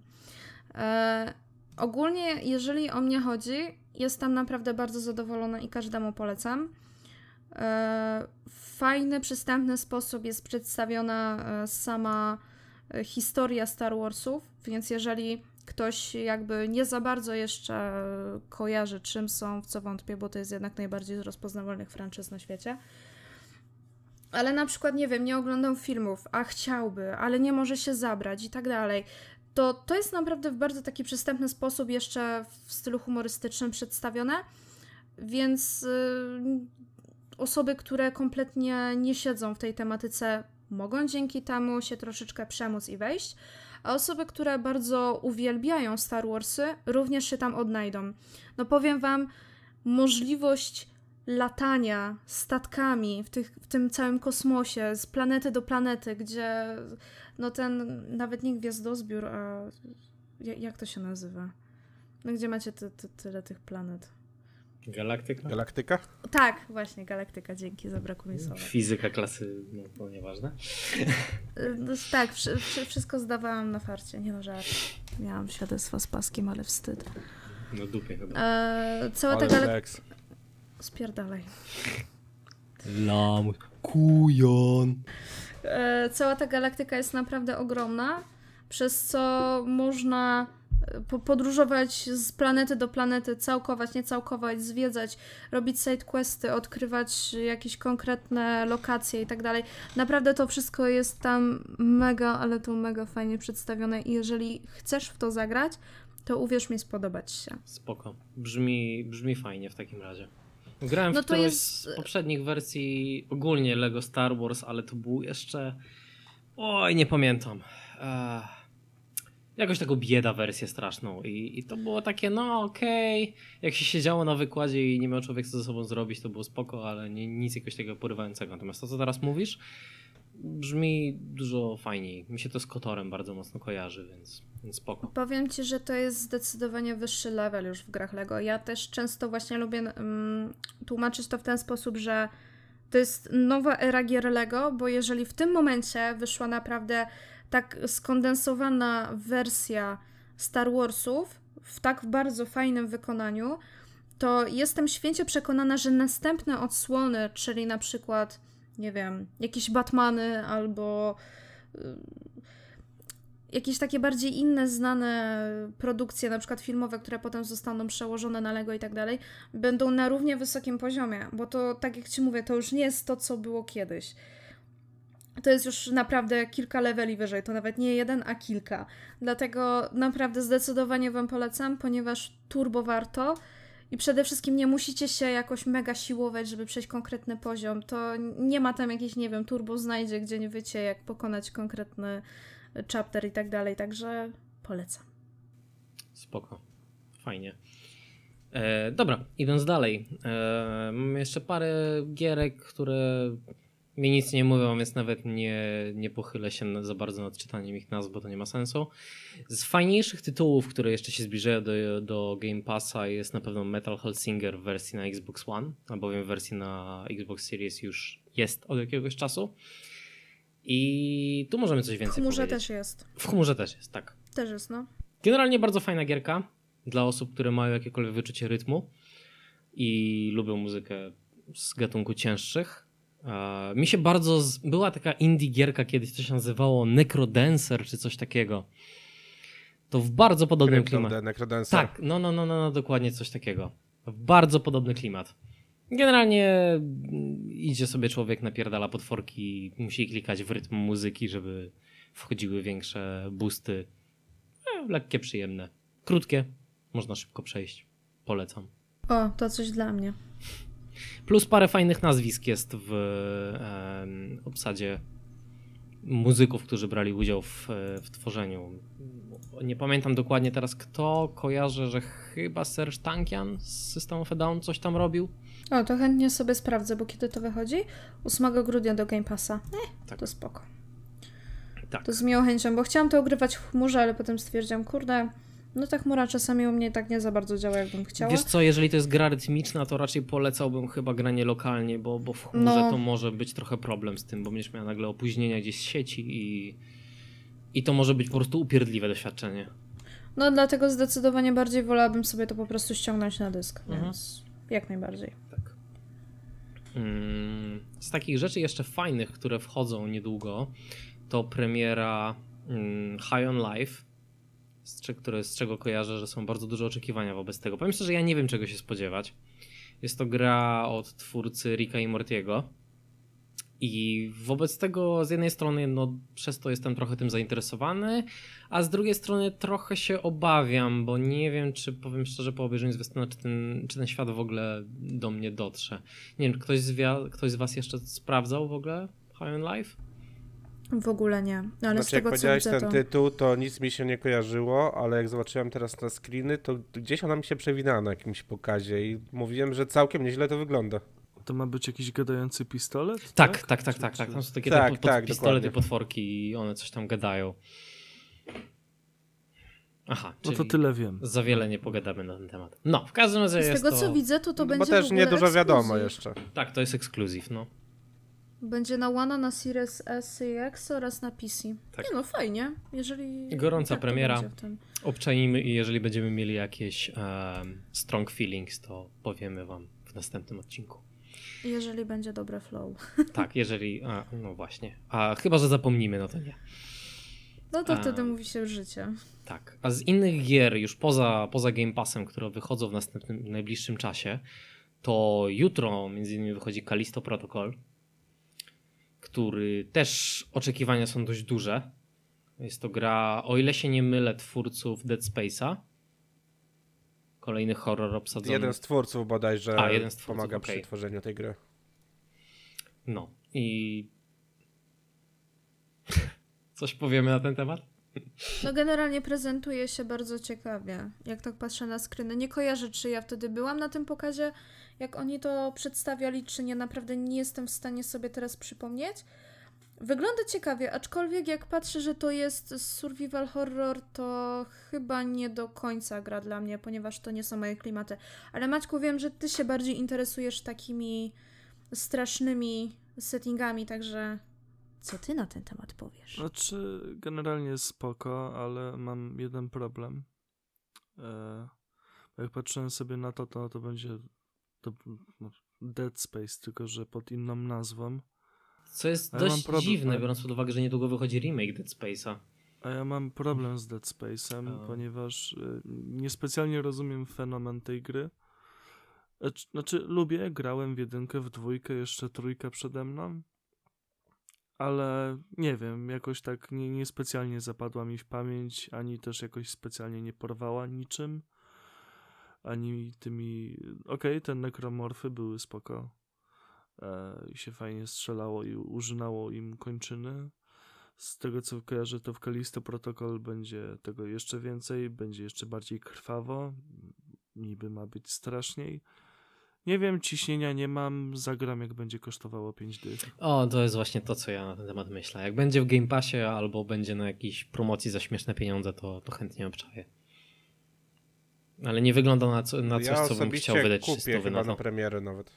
B: E, ogólnie, jeżeli o mnie chodzi, jestem naprawdę bardzo zadowolona i każdemu polecam. E, fajny, przystępny sposób jest przedstawiona e, sama e, historia Star Warsów, więc jeżeli ktoś jakby nie za bardzo jeszcze kojarzy, czym są, w co wątpię, bo to jest jednak najbardziej z rozpoznawalnych franczyz na świecie. Ale na przykład, nie wiem, nie oglądał filmów, a chciałby, ale nie może się zabrać i tak dalej. To, to jest naprawdę w bardzo taki przystępny sposób, jeszcze w stylu humorystycznym przedstawione, więc yy, osoby, które kompletnie nie siedzą w tej tematyce, mogą dzięki temu się troszeczkę przemóc i wejść a osoby, które bardzo uwielbiają Star Warsy, również się tam odnajdą. No powiem wam, możliwość latania statkami w, tych, w tym całym kosmosie, z planety do planety, gdzie no ten, nawet nie gwiazdozbiór, a jak to się nazywa? No gdzie macie ty, ty, tyle tych planet?
A: Galaktyka?
D: Galaktyka?
B: Tak, właśnie, galaktyka, dzięki, zabrakło mi słowa.
A: Fizyka klasy, no to nieważne.
B: No, tak, wszystko zdawałam na farcie, nie no żart. Miałam świadectwo z paskiem, ale wstyd.
A: No dupie chyba.
B: E, cała ta galaktyka... Spierdalaj.
A: Lam, kujon.
B: E, cała ta galaktyka jest naprawdę ogromna, przez co można podróżować z planety do planety, całkować, nie całkować, zwiedzać, robić sidequesty, odkrywać jakieś konkretne lokacje i tak dalej. Naprawdę to wszystko jest tam mega, ale to mega fajnie przedstawione i jeżeli chcesz w to zagrać, to uwierz mi, spodobać się.
A: Spoko. Brzmi, brzmi fajnie w takim razie. Grałem no w którejś jest... z poprzednich wersji ogólnie Lego Star Wars, ale to był jeszcze... Oj, nie pamiętam. Uh jakoś taką bieda wersję straszną I, i to było takie, no okej, okay. jak się siedziało na wykładzie i nie miał człowiek co ze sobą zrobić, to było spoko, ale nie, nic jakoś tego porywającego. Natomiast to, co teraz mówisz, brzmi dużo fajniej. Mi się to z Kotorem bardzo mocno kojarzy, więc, więc spoko.
B: Powiem Ci, że to jest zdecydowanie wyższy level już w grach LEGO. Ja też często właśnie lubię um, tłumaczyć to w ten sposób, że to jest nowa era gier LEGO, bo jeżeli w tym momencie wyszła naprawdę tak skondensowana wersja Star Warsów w tak bardzo fajnym wykonaniu, to jestem święcie przekonana, że następne odsłony, czyli na przykład, nie wiem, jakieś Batmany albo y, jakieś takie bardziej inne znane produkcje, na przykład filmowe, które potem zostaną przełożone na Lego i tak dalej, będą na równie wysokim poziomie, bo to, tak jak Ci mówię, to już nie jest to, co było kiedyś to jest już naprawdę kilka leveli wyżej, to nawet nie jeden, a kilka. Dlatego naprawdę zdecydowanie Wam polecam, ponieważ turbo warto i przede wszystkim nie musicie się jakoś mega siłować, żeby przejść konkretny poziom. To nie ma tam jakiejś, nie wiem, turbo znajdzie, gdzie nie wiecie, jak pokonać konkretny chapter i tak dalej, także polecam.
A: Spoko. Fajnie. E, dobra, idąc dalej. E, mam jeszcze parę gierek, które mi nic nie mówią, więc nawet nie, nie pochylę się za bardzo nad czytaniem ich nazw, bo to nie ma sensu. Z fajniejszych tytułów, które jeszcze się zbliżają do, do Game Passa jest na pewno Metal Hellsinger w wersji na Xbox One, albowiem w wersji na Xbox Series już jest od jakiegoś czasu. I tu możemy coś więcej
B: powiedzieć. W chmurze
A: powiedzieć.
B: też jest.
A: W chmurze też jest, tak.
B: Też jest, no.
A: Generalnie bardzo fajna gierka dla osób, które mają jakiekolwiek wyczucie rytmu i lubią muzykę z gatunku cięższych mi się bardzo. Z... Była taka indie gierka kiedyś, to się nazywało Necrodancer czy coś takiego. To w bardzo podobnym klimacie.
D: Necrodancer.
A: Tak, no, no, no, no, no, dokładnie coś takiego. W bardzo podobny klimat. Generalnie mm, idzie sobie człowiek, napierdala potworki, musi klikać w rytm muzyki, żeby wchodziły większe boosty. E, lekkie, przyjemne. Krótkie, można szybko przejść. Polecam.
B: O, to coś dla mnie.
A: Plus parę fajnych nazwisk jest w em, obsadzie muzyków, którzy brali udział w, w tworzeniu. Nie pamiętam dokładnie teraz kto, kojarzę, że chyba Serge Tankian z System of a Down coś tam robił.
B: O, to chętnie sobie sprawdzę, bo kiedy to wychodzi? 8 grudnia do Game Passa. Eh,
A: Tak.
B: to spoko.
A: Tak.
B: To z miłą chęcią, bo chciałam to ogrywać w chmurze, ale potem stwierdziłam, kurde, no ta chmura czasami u mnie tak nie za bardzo działa, jakbym chciała.
A: Wiesz co, jeżeli to jest gra rytmiczna, to raczej polecałbym chyba granie lokalnie, bo, bo w chmurze
B: No.
A: to może być trochę problem z tym, bo będziesz miała nagle opóźnienia gdzieś z sieci i, i to może być po prostu upierdliwe doświadczenie.
B: No dlatego zdecydowanie bardziej wolałabym sobie to po prostu ściągnąć na dysk,
A: Mhm.
B: więc jak najbardziej.
A: Tak. Mm, Z takich rzeczy jeszcze fajnych, które wchodzą niedługo, to premiera mm, High on Life, z, cze- które, z czego kojarzę, że są bardzo duże oczekiwania wobec tego. Powiem szczerze, ja nie wiem czego się spodziewać. Jest to gra od twórcy Ricka i Mortiego. I wobec tego z jednej strony no, przez to jestem trochę tym zainteresowany, a z drugiej strony trochę się obawiam, bo nie wiem, czy powiem szczerze po obejrzeniu zwiastuna, czy ten, czy ten świat w ogóle do mnie dotrze. Nie wiem, ktoś z, ktoś z was jeszcze sprawdzał w ogóle High on Life?
B: W ogóle nie, no, ale z
D: Znaczy, jak
B: tego co
D: powiedziałeś ten
B: to...
D: tytuł, to nic mi się nie kojarzyło, ale jak zobaczyłem teraz na screeny, to gdzieś ona mi się przewinęła na jakimś pokazie i mówiłem, że całkiem nieźle to wygląda.
C: To ma być jakiś gadający pistolet?
A: Tak, tak, tak, tak, tak.
C: czy-
A: Tam są takie
D: Tak,
A: pod,
D: tak,
A: pistolety,
D: dokładnie.
A: potworki i one coś tam gadają. Aha,
C: No to tyle wiem.
A: za wiele nie pogadamy na ten temat. No, w każdym razie
B: Z
A: jest
B: tego
A: to...
B: co widzę, to to
D: No
B: będzie
D: bo też
B: w ogóle
D: niedużo wiadomo
B: ekskluzyw.
D: jeszcze.
A: Tak, to jest ekskluzyw, no.
B: Będzie na One, na Series S i X oraz na PC.
A: Tak.
B: Nie no, fajnie, jeżeli...
A: Gorąca
B: tak
A: premiera. Obczajmy i jeżeli będziemy mieli jakieś em, strong feelings, to powiemy wam w następnym odcinku.
B: Jeżeli będzie dobre flow.
A: Tak, jeżeli... A, no właśnie. A chyba, że zapomnimy, no to nie.
B: No to
A: A.
B: wtedy mówi się życie.
A: Tak. A z innych gier, już poza, poza Game Passem, które wychodzą w następnym, najbliższym czasie, to jutro między innymi wychodzi Callisto Protocol, który też oczekiwania są dość duże. Jest to gra, o ile się nie mylę, twórców Dead Space'a. Kolejny horror obsadzony.
D: Jeden z twórców bodajże
A: A, jeden z twórców,
D: pomaga
A: okej.
D: przy tworzeniu tej gry.
A: No i. Coś powiemy na ten temat?
B: No generalnie prezentuje się bardzo ciekawie, jak tak patrzę na screeny. Nie kojarzę, czy ja wtedy byłam na tym pokazie, jak oni to przedstawiali, czy nie. Naprawdę nie jestem w stanie sobie teraz przypomnieć. Wygląda ciekawie, aczkolwiek jak patrzę, że to jest survival horror, to chyba nie do końca gra dla mnie, ponieważ to nie są moje klimaty. Ale Maćku, wiem, że ty się bardziej interesujesz takimi strasznymi settingami, także co ty na ten temat powiesz?
C: Znaczy, generalnie spoko, ale mam jeden problem. E, jak patrzyłem sobie na to, to to będzie to, no, Dead Space, tylko że pod inną nazwą.
A: Co jest
C: ja
A: dość
C: problem,
A: dziwne, biorąc pod uwagę, że niedługo wychodzi remake Dead Space'a.
C: A ja mam problem z Dead Space'em,
A: A.
C: ponieważ y, niespecjalnie rozumiem fenomen tej gry. Znaczy, lubię, grałem w jedynkę, w dwójkę, jeszcze trójkę przede mną, ale nie wiem, jakoś tak nie, niespecjalnie zapadła mi w pamięć, ani też jakoś specjalnie nie porwała niczym, ani tymi... Okej, te nekromorfy były spoko e, i się fajnie strzelało i użynało im kończyny, z tego co kojarzę, to w Kalisto Protocol będzie tego jeszcze więcej, będzie jeszcze bardziej krwawo, niby ma być straszniej. Nie wiem, ciśnienia nie mam, zagram jak będzie kosztowało 5 dych.
A: O, to jest właśnie to, co ja na ten temat myślę. Jak będzie w Game Passie albo będzie na jakiejś promocji za śmieszne pieniądze, to, to chętnie obczaję. Ale nie wygląda na, co, na coś,
D: ja
A: co bym chciał wydać
D: kupię
A: 300
D: chyba
A: na
D: na premierę nawet.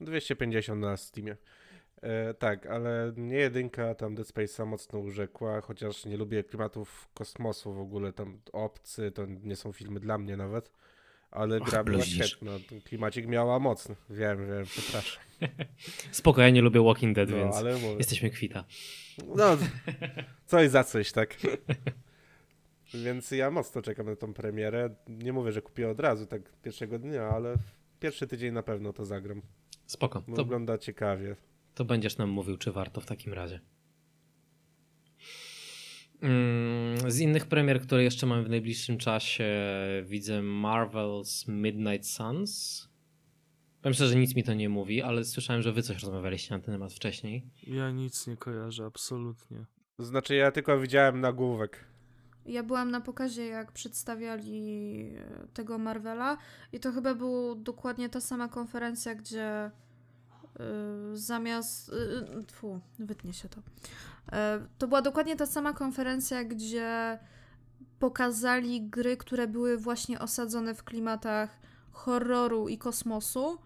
D: 250 na Steamie. E, tak, ale nie jedynka tam Dead Space'a mocno urzekła, chociaż nie lubię klimatów kosmosu w ogóle, tam obcy, to nie są filmy dla mnie nawet. Ale
A: Och,
D: gra była świetna. Klimacik miała mocny. Wiem, wiem, przepraszam.
A: Spoko, ja nie lubię Walking Dead,
D: No,
A: więc jesteśmy kwita.
D: No, coś za coś, tak. Więc ja mocno czekam na tą premierę. Nie mówię, że kupię od razu, tak pierwszego dnia, ale w pierwszy tydzień na pewno to zagram.
A: Spoko,
D: Bo
A: to,
D: Wygląda ciekawie.
A: to będziesz nam mówił, czy warto w takim razie. Mm, Z innych premier, które jeszcze mamy w najbliższym czasie, widzę Marvel's Midnight Suns. Powiem szczerze, że nic mi to nie mówi, ale słyszałem, że wy coś rozmawialiście na ten temat wcześniej.
C: Ja nic nie kojarzę, absolutnie.
D: Znaczy, ja tylko widziałem nagłówek.
B: Ja byłam na pokazie, jak przedstawiali e, tego Marvela, i to chyba była dokładnie ta sama konferencja, gdzie y, zamiast. y, Tfu, wytnie się to. E, to była dokładnie ta sama konferencja, gdzie pokazali gry, które były właśnie osadzone w klimatach horroru i kosmosu.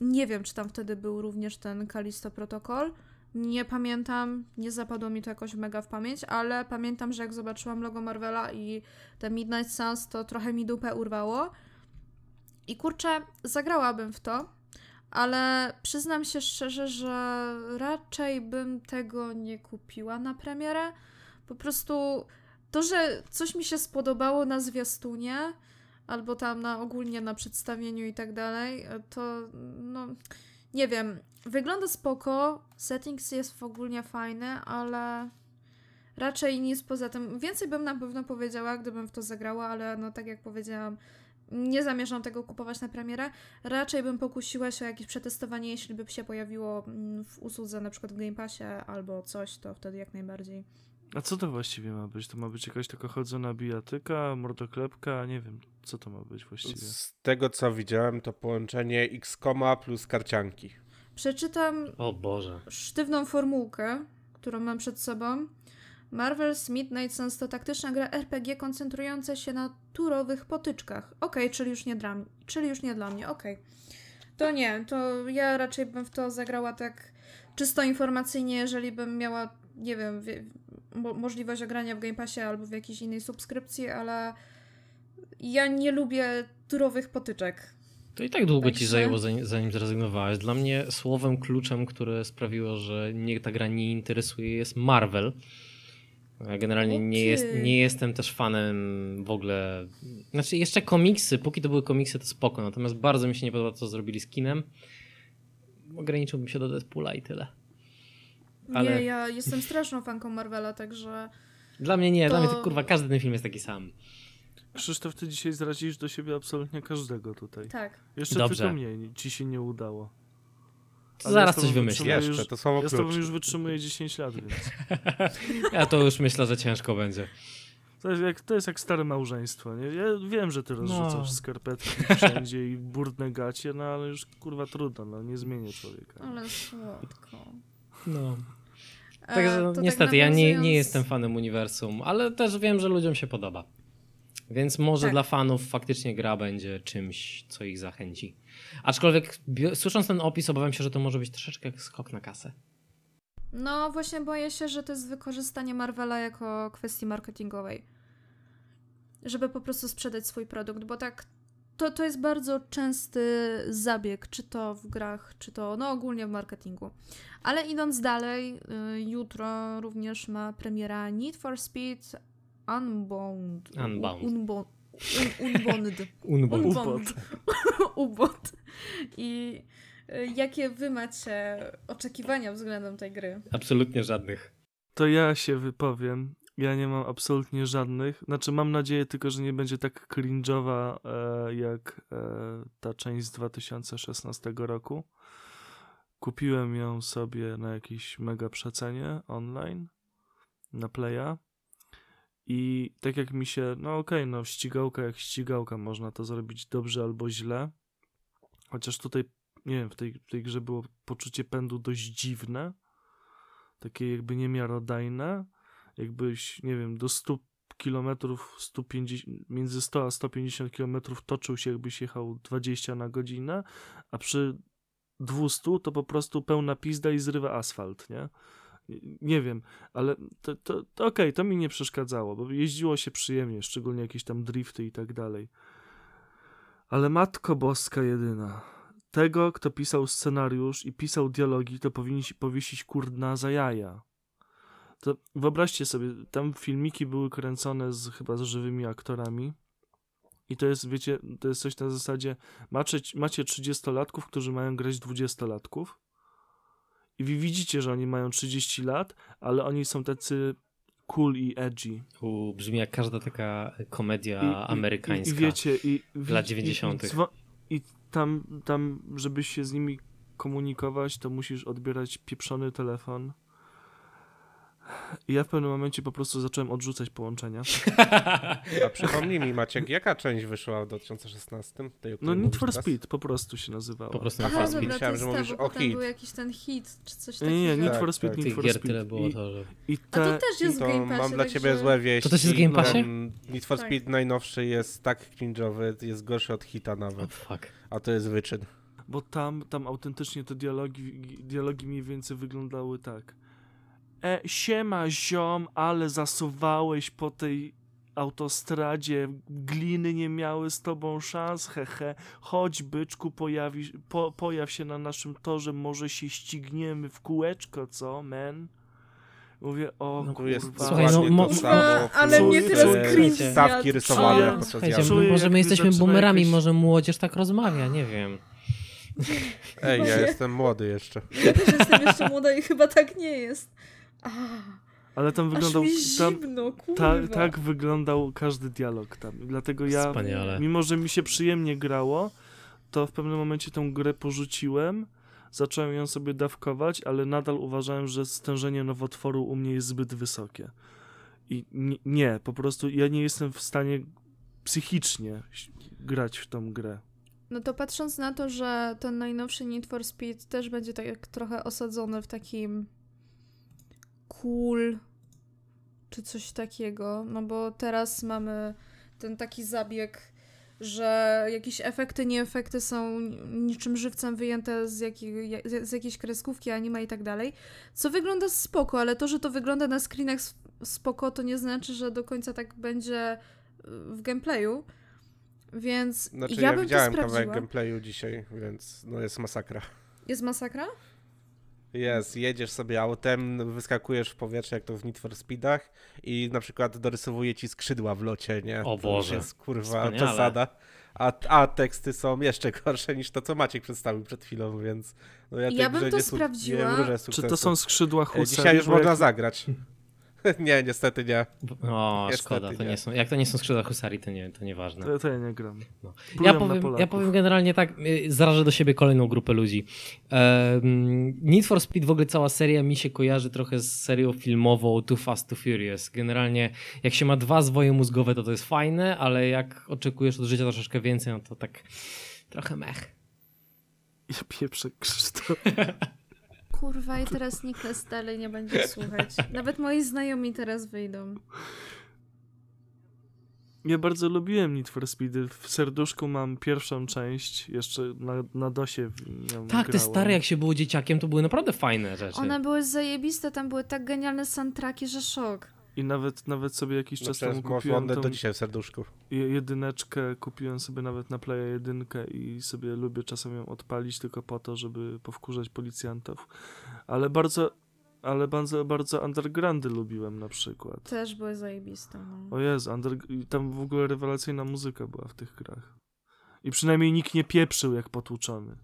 B: Nie wiem, czy tam wtedy był również ten Kalisto Protocol. Nie pamiętam, nie zapadło mi to jakoś mega w pamięć, ale pamiętam, że jak zobaczyłam logo Marvela i te Midnight Suns, to trochę mi dupę urwało. I kurczę, zagrałabym w to, ale przyznam się szczerze, że raczej bym tego nie kupiła na premierę. Po prostu to, że coś mi się spodobało na zwiastunie, albo tam na ogólnie na przedstawieniu i tak dalej, to no nie wiem, wygląda spoko, settings jest ogólnie fajny, ale raczej nic poza tym. Więcej bym na pewno powiedziała, gdybym w to zagrała, ale no tak jak powiedziałam, nie zamierzam tego kupować na premierę. Raczej bym pokusiła się o jakieś przetestowanie, jeśli by się pojawiło mm, w usłudze, na przykład w Game Passie albo coś, to wtedy jak najbardziej.
C: A co to właściwie ma być? To ma być jakaś taka chodzona bijatyka, mordoklepka? Nie wiem, co to ma być właściwie.
D: Z tego, co widziałem, to połączenie X-Koma plus karcianki.
B: Przeczytam
A: O Boże.
B: sztywną formułkę, którą mam przed sobą. Marvel's Midnight Suns to taktyczna gra RPG koncentrująca się na turowych potyczkach. Okej, czyli już nie dla mnie. Czyli już nie dla mnie, okej. To nie, to ja raczej bym w to zagrała tak czysto informacyjnie, jeżeli bym miała, nie wiem, wie, mo możliwość ogrania w Game Passie albo w jakiejś innej subskrypcji, ale ja nie lubię turowych potyczek.
A: To i tak długo ci zajęło, zanim, zanim zrezygnowałeś. Dla mnie słowem kluczem, które sprawiło, że mnie ta gra nie interesuje, jest Marvel. Ja generalnie nie, jest, nie jestem też fanem w ogóle. Znaczy, jeszcze komiksy, póki to były komiksy, to spoko. Natomiast bardzo mi się nie podoba, co zrobili z kinem. Ograniczyłbym się do Deadpoola i tyle. Ale-
B: Nie, ja jestem straszną fanką Marvela, także
A: Dla mnie nie, dla mnie to
B: To-
A: kurwa, każdy ten film jest taki sam.
C: Krzysztof, ty dzisiaj zrazisz do siebie absolutnie każdego tutaj.
B: tak.
C: Jeszcze
A: Dobrze.
C: tylko mnie ci się nie udało. Ale
A: Zaraz
C: ja
A: coś
D: Jeszcze,
C: Już,
D: to słowo
C: ja z tobą już wytrzymuję 10 lat, więc
A: Ja to już myślę, że ciężko będzie.
C: to jest jak, to jest jak stare małżeństwo. Nie? Ja wiem, że ty rozrzucasz
A: No.
C: skarpetki wszędzie i brudne gacie, no ale już kurwa trudno, no nie zmienię człowieka.
B: Ale słodko.
A: No.
B: E,
A: Także
B: to tak
A: niestety ja nie, nie jestem fanem uniwersum, ale też wiem, że ludziom się podoba. Więc może
B: Tak.
A: dla fanów faktycznie gra będzie czymś, co ich zachęci. Aczkolwiek słysząc ten opis, obawiam się, że to może być troszeczkę jak skok na kasę.
B: No właśnie boję się, że to jest wykorzystanie Marvela jako kwestii marketingowej. Żeby po prostu sprzedać swój produkt, bo tak to, to jest bardzo częsty zabieg, czy to w grach, czy to no ogólnie w marketingu. Ale idąc dalej, y, jutro również ma premiera Need for Speed Unbound.
A: Unbound.
B: Unbound. Un, unbound.
A: Unbound.
B: Unbound. Ubot. I y, jakie wy macie oczekiwania względem tej gry?
A: Absolutnie żadnych.
C: To ja się wypowiem. Ja nie mam absolutnie żadnych. Znaczy, mam nadzieję tylko, że nie będzie tak cringe'owa e, jak e, ta część z 2016 roku. Kupiłem ją sobie na jakiejś mega przecenie online na Playa. I tak jak mi się, no okej, no ścigałka jak ścigałka, można to zrobić dobrze albo źle. Chociaż tutaj, nie wiem, w tej, w tej grze było poczucie pędu dość dziwne. Takie jakby niemiarodajne. Jakbyś, nie wiem, do 100 kilometrów, 150, między 100 a 150 kilometrów toczył się, jakbyś jechał 20 na godzinę, a przy 200 to po prostu pełna pizda i zrywa asfalt, nie? Nie wiem, ale to, to, to okej, to mi nie przeszkadzało, bo jeździło się przyjemnie, szczególnie jakieś tam drifty i tak dalej. Ale matko boska jedyna. Tego, kto pisał scenariusz i pisał dialogi, to powinien się powiesić kurna za jaja. To wyobraźcie sobie, tam filmiki były kręcone z, chyba z żywymi aktorami. I to jest, wiecie, to jest coś na zasadzie, macie, macie 30-latków, którzy mają grać 20-latków. I wy widzicie, że oni mają 30 lat, ale oni są tacy cool i edgy.
A: U, brzmi jak każda taka komedia
C: I-
A: amerykańska.
C: I, i wiecie, i,
A: lat
C: i-
A: 90..
C: I, i tam, tam, żebyś się z nimi komunikować, to musisz odbierać pieprzony telefon. I ja w pewnym momencie po prostu zacząłem odrzucać połączenia.
D: A przypomnij mi, Maciek, jaka część wyszła w 2016? Tej,
C: No Need for
D: teraz?
C: Speed po prostu się nazywało.
A: Po prostu
D: Aha,
A: Fast
B: dobra,
D: myślałem,
B: to
D: że mówisz o hit.
B: był jakiś ten hit, czy coś
C: Nie,
B: takiego.
C: nie, Need
D: Tak,
C: for Speed,
D: tak.
C: Need
A: Tych
C: for Speed.
A: tyle było
C: I,
A: to, że...
C: i
B: A to
C: te,
B: też jest w Game Passie,
D: mam dla ciebie
B: także-
D: złe wieści.
A: To też jest w Game Passie?
D: Need for
B: Tak.
D: Speed najnowszy jest tak cringe'owy, jest gorszy od hita
A: Oh,
D: nawet.
A: fuck.
D: A to jest wyczyn.
C: bo tam, tam autentycznie te dialogi, dialogi mniej więcej wyglądały tak. E, siema ziom, ale zasuwałeś po tej autostradzie, gliny nie miały z tobą szans, hehe. Chodź byczku, pojawi, po, pojaw się na naszym torze, może się ścigniemy w kółeczko, co, men? Mówię, o
A: No,
D: Tu jest
C: kurwa.
A: Słuchaj, no, mo-
D: to
B: Kurwa,
D: samo.
B: ale
C: mnie teraz
B: cringe
D: Stawki rysowane
C: A,
D: podczas
A: Słuchajcie,
D: jazdy.
C: Czuję,
A: może my jesteśmy boomerami,
C: jakieś-
A: może młodzież tak rozmawia, nie wiem.
D: Ej, ja jestem młody jeszcze.
B: Ja też jestem jeszcze młoda i chyba tak nie jest.
C: Ale tam
B: aż
C: wyglądał...
B: mi
C: Tam,
B: zimno, kurwa.
C: Ta, tak wyglądał każdy dialog tam. Dlatego ja,
A: Wspaniale.
C: mimo że mi się przyjemnie grało, to w pewnym momencie tą grę porzuciłem, zacząłem ją sobie dawkować, ale nadal uważałem, że stężenie nowotworu u mnie jest zbyt wysokie. I nie, nie po prostu ja nie jestem w stanie psychicznie grać w tą grę.
B: No to patrząc na to, że ten najnowszy Need for Speed też będzie tak jak trochę osadzony w takim cool czy coś takiego, no bo teraz mamy ten taki zabieg, że jakieś efekty, nieefekty są niczym żywcem wyjęte z, jakiej, z jakiejś kreskówki, anime i tak dalej, co wygląda spoko, ale to, że to wygląda na screenach spoko, to nie znaczy, że do końca tak będzie y, w gameplayu. Więc
D: Znaczy
B: ja,
D: ja,
B: bym to
D: widziałem
B: sprawdziła.
D: kawałek gameplayu dzisiaj, więc no jest masakra.
B: Jest masakra?
D: Jest, jedziesz sobie autem, wyskakujesz w powietrze jak to w Need for Speedach i na przykład dorysowuje ci skrzydła w locie, nie?
A: O
D: To już
A: Boże,
D: jest kurwa
A: wspaniale.
D: przesada. A, a teksty są jeszcze gorsze niż to, co Maciek przedstawił przed chwilą, więc no ja,
B: Ja bym to sprawdziła.
C: Czy to są skrzydła
D: E,
C: husarii?
D: Dzisiaj już można
C: jak-
D: zagrać. nie, niestety nie.
A: O,
D: Niestety
A: szkoda, to
D: nie.
A: nie są, jak to nie są skrzydła husarii, to nie, to nieważne.
C: To, to ja nie gram.
A: No. Ja powiem, ja powiem generalnie tak, y, zarażę do siebie kolejną grupę ludzi. Em, Need for Speed, w ogóle cała seria mi się kojarzy trochę z serią filmową Too Fast, Too Furious. Generalnie jak się ma dwa zwoje mózgowe, to to jest fajne, ale jak oczekujesz od życia troszeczkę więcej, no to tak trochę mech.
C: Ja pieprzę Krzysztof.
B: Kurwa, i teraz Niklas dalej nie będzie słuchać. Nawet moi znajomi teraz wyjdą.
C: Ja bardzo lubiłem Need for Speed. W serduszku mam pierwszą część, jeszcze na, na DOSie w nią
A: Tak, te stare jak się było dzieciakiem, to były naprawdę fajne rzeczy.
B: One były zajebiste, tam były tak genialne soundtracki, że szok.
C: I nawet, nawet sobie jakiś
D: No
C: czas temu kupiłem tą
D: do dzisiaj w serduszku.
C: je- jedyneczkę, kupiłem sobie nawet na Playa jedynkę i sobie lubię czasem ją odpalić tylko po to, żeby powkurzać policjantów. Ale bardzo, ale bardzo, bardzo undergroundy lubiłem na przykład.
B: Też były zajebiste. No.
C: O Jezu, under... i tam w ogóle rewelacyjna muzyka była w tych grach. I przynajmniej nikt nie pieprzył jak potłuczony.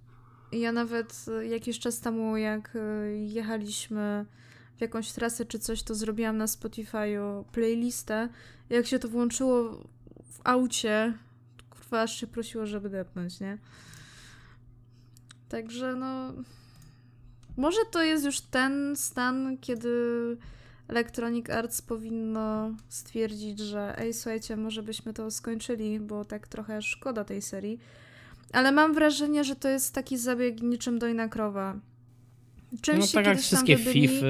B: Ja nawet y, jakiś czas temu, jak y, jechaliśmy w jakąś trasę czy coś, to zrobiłam na Spotify'u playlistę. Jak się to włączyło w aucie, kurwa aż się prosiło, żeby depnąć, nie? Także no... Może to jest już ten stan, kiedy Electronic Arts powinno stwierdzić, że ej, słuchajcie, może byśmy to skończyli, bo tak trochę szkoda tej serii. Ale mam wrażenie, że to jest taki zabieg niczym dojna krowa.
A: No tak jak wszystkie FIFA,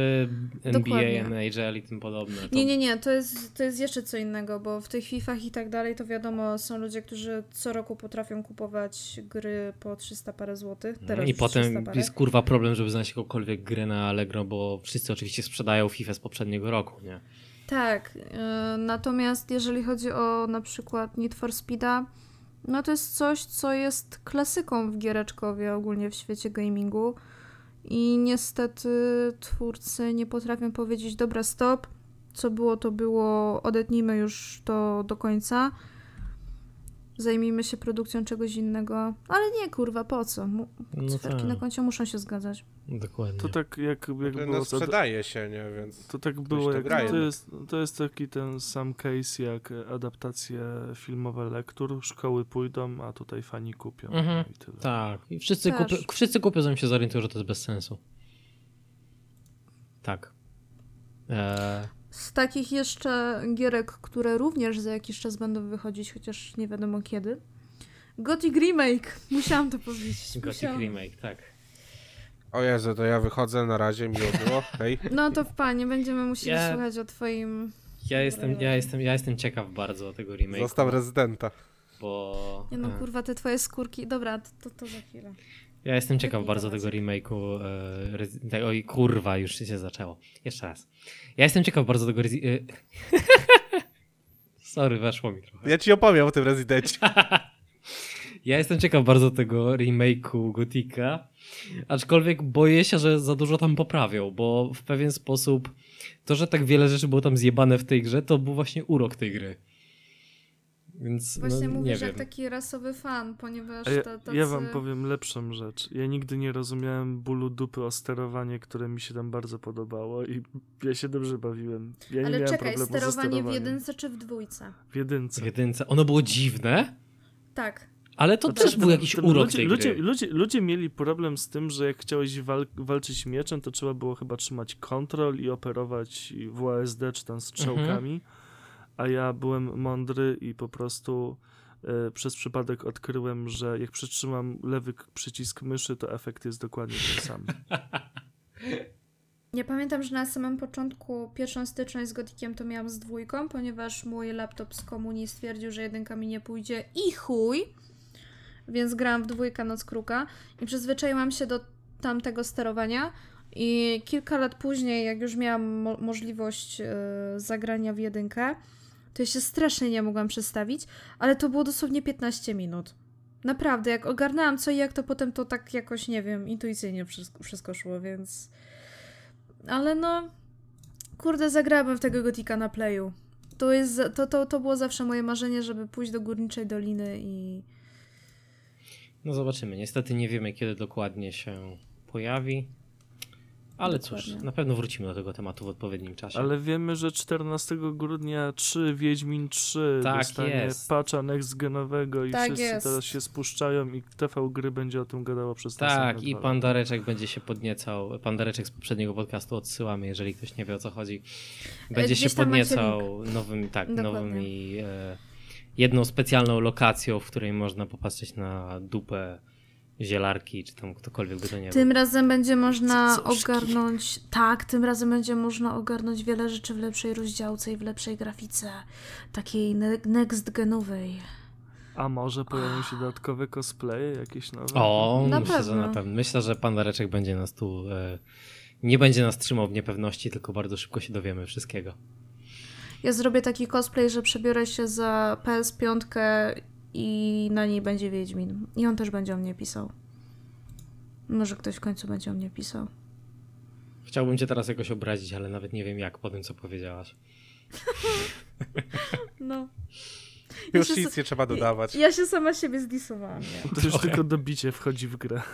A: NBA,
B: Dokładnie.
A: NHL i tym podobne. To...
B: Nie, nie, nie, to jest, to jest jeszcze co innego, bo w tych FIFAch i tak dalej to wiadomo, są ludzie, którzy co roku potrafią kupować gry po 300 parę złotych.
A: No
B: Teraz
A: I
B: już 300
A: potem
B: parę.
A: jest kurwa problem, żeby znaleźć jakąkolwiek grę na Allegro, bo wszyscy oczywiście sprzedają FIFA z poprzedniego roku, nie?
B: Tak, yy, natomiast jeżeli chodzi o na przykład Need for Speeda, No to jest coś, co jest klasyką w giereczkowie, ogólnie w świecie gamingu. I niestety twórcy nie potrafią powiedzieć, dobra, stop, co było, to było, odetnijmy już to do końca. Zajmijmy się produkcją czegoś innego. Ale nie, kurwa, po co? Mu-
A: No
B: Cyferki
A: tak.
B: na koncie muszą się zgadzać.
A: Dokładnie.
C: To tak jak, jak
D: No,
C: było...
D: sprzedaje się, nie? Więc
C: To tak było,
D: to
C: jak,
D: gra
C: to, jest, to jest taki ten sam case jak adaptacje filmowe lektur. Szkoły pójdą, a tutaj fani kupią.
A: Mhm.
C: I tyle.
A: Tak. I wszyscy,
B: Też.
A: kupią, wszyscy kupią, zanim się zorientują, że to jest bez sensu. Tak. Eee,
B: Z takich jeszcze gierek, które również za jakiś czas będą wychodzić, chociaż nie wiadomo kiedy. Gothic Remake! Musiałam to powiedzieć.
A: Gothic
B: musiałam.
A: Remake, tak.
D: O Jezu, to ja wychodzę, na razie, miło było, hej.
B: No to w panie, będziemy musieli
A: Ja-
B: słuchać o twoim...
A: Ja jestem, ja, jestem, ja jestem ciekaw bardzo tego remake'u,
D: Został rezydenta.
A: bo...
B: Nie no, kurwa, te twoje skórki... Dobra, to, to, to za chwilę.
A: Ja jestem ciekaw bardzo tego remake'u. E, te- oj, kurwa, już się zaczęło. Jeszcze raz. Ja jestem ciekaw bardzo tego. Rezi- e, Sorry, weszło mi trochę.
D: Ja ci opowiem o tym rezydencie.
A: Ja jestem ciekaw bardzo tego remake'u Gotika. Aczkolwiek boję się, że za dużo tam poprawią, bo w pewien sposób to, że tak wiele rzeczy było tam zjebane w tej grze, to był właśnie urok tej gry. Więc
B: Właśnie
A: no, nie
B: mówisz
A: wiem.
B: jak taki rasowy fan, ponieważ
C: ja,
B: ta, tacy...
C: ja wam powiem lepszą rzecz. Ja nigdy nie rozumiałem bólu dupy o sterowanie, które mi się tam bardzo podobało i ja się dobrze bawiłem. Ja
B: Ale czekaj, sterowanie w jedynce czy w dwójce?
C: W jedynce.
A: W jedynce. Ono było dziwne,
B: Tak.
A: ale to
C: No
A: też
C: tak,
A: był
C: to-
A: jakiś
C: to
A: urok
C: ludzie,
A: tej
C: ludzie, ludzie, ludzie mieli problem z tym, że jak chciałeś wal walczyć mieczem, to trzeba było chyba trzymać kontrol i operować WASD czy tam strzałkami.
A: Mhm.
C: A ja byłem mądry i po prostu e, przez przypadek odkryłem, że jak przytrzymam lewy przycisk myszy, to efekt jest dokładnie ten sam.
B: Ja pamiętam, że na samym początku pierwszą styczność z Gotikiem to miałam z dwójką, ponieważ mój laptop z komunii stwierdził, że jedynka mi nie pójdzie i chuj. Więc grałam w dwójkę Noc Kruka i przyzwyczaiłam się do tamtego sterowania i kilka lat później, jak już miałam mo- możliwość e, zagrania w jedynkę, to ja się strasznie nie mogłam przestawić, ale to było dosłownie 15 minut. Naprawdę, jak ogarnęłam co i jak, to potem to tak jakoś, nie wiem, intuicyjnie wszystko, wszystko szło, więc... Ale no... Kurde, zagrałabym w tego Gotika na playu. To, jest, to, to, to było zawsze moje marzenie, żeby pójść do Górniczej Doliny i...
A: No zobaczymy. Niestety nie wiemy, kiedy dokładnie się pojawi. Ale cóż, na pewno wrócimy do tego tematu w odpowiednim czasie.
C: Ale wiemy, że 14 grudnia 3, Wiedźmin 3
A: Tak
C: dostanie
A: jest.
C: patcha next genowego i
B: Tak
C: wszyscy
B: jest.
C: teraz się spuszczają i TV gry będzie o tym gadało przez
A: tak,
C: następne
A: i
C: dwa
A: pan
C: lata.
A: Dareczek będzie się podniecał. Pan Dareczek z poprzedniego podcastu odsyłamy, jeżeli ktoś nie wie o co chodzi. Będzie
B: gdzieś
A: się podniecał nowym, tak,
B: Dokładnie.
A: nowymi. E, jedną specjalną lokacją, w której można popatrzeć na dupę zielarki, czy tam ktokolwiek by to nie
B: Tym
A: był.
B: razem będzie można
A: Cycuszki.
B: ogarnąć... Tak, tym razem będzie można ogarnąć wiele rzeczy w lepszej rozdziałce i w lepszej grafice. Takiej ne- next genowej.
C: A może pojawią się dodatkowe cosplaye, jakieś nowe?
A: O,
B: Na
A: myślę, że
B: pewno.
A: na pewno. Myślę, że pan Dareczek będzie nas tu. E, nie będzie nas trzymał w niepewności, tylko bardzo szybko się dowiemy wszystkiego.
B: Ja zrobię taki cosplay, że przebiorę się za PS5 i na niej będzie Wiedźmin. I on też będzie o mnie pisał. Może ktoś w końcu będzie o mnie pisał.
A: Chciałbym cię teraz jakoś obrazić, ale nawet nie wiem jak po tym, co powiedziałaś.
B: No.
D: Już
B: Ja
D: nic nie trzeba dodawać.
B: Ja się sama siebie zdisowałam. Nie?
C: To już tylko dobicie wchodzi w grę.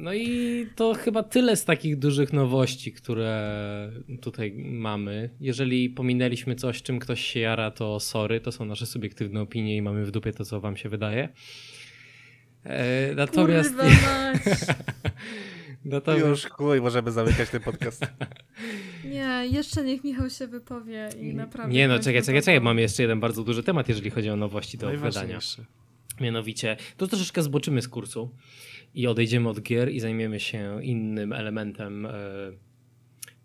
A: No i to chyba tyle z takich dużych nowości, które tutaj mamy. Jeżeli pominęliśmy coś, czym ktoś się jara, to sorry, to są nasze subiektywne opinie i mamy w dupie to, co wam się wydaje. E, natomiast, natomiast
D: Już chuj, możemy zamykać ten podcast.
B: Nie, jeszcze niech Michał się wypowie i naprawdę.
A: Nie no, czekaj, czekaj, czekaj, mamy jeszcze jeden bardzo duży temat, jeżeli chodzi o nowości do wydania.
C: Najważniejsze.
A: Mianowicie, to troszeczkę zboczymy z kursu i odejdziemy od gier i zajmiemy się innym elementem e,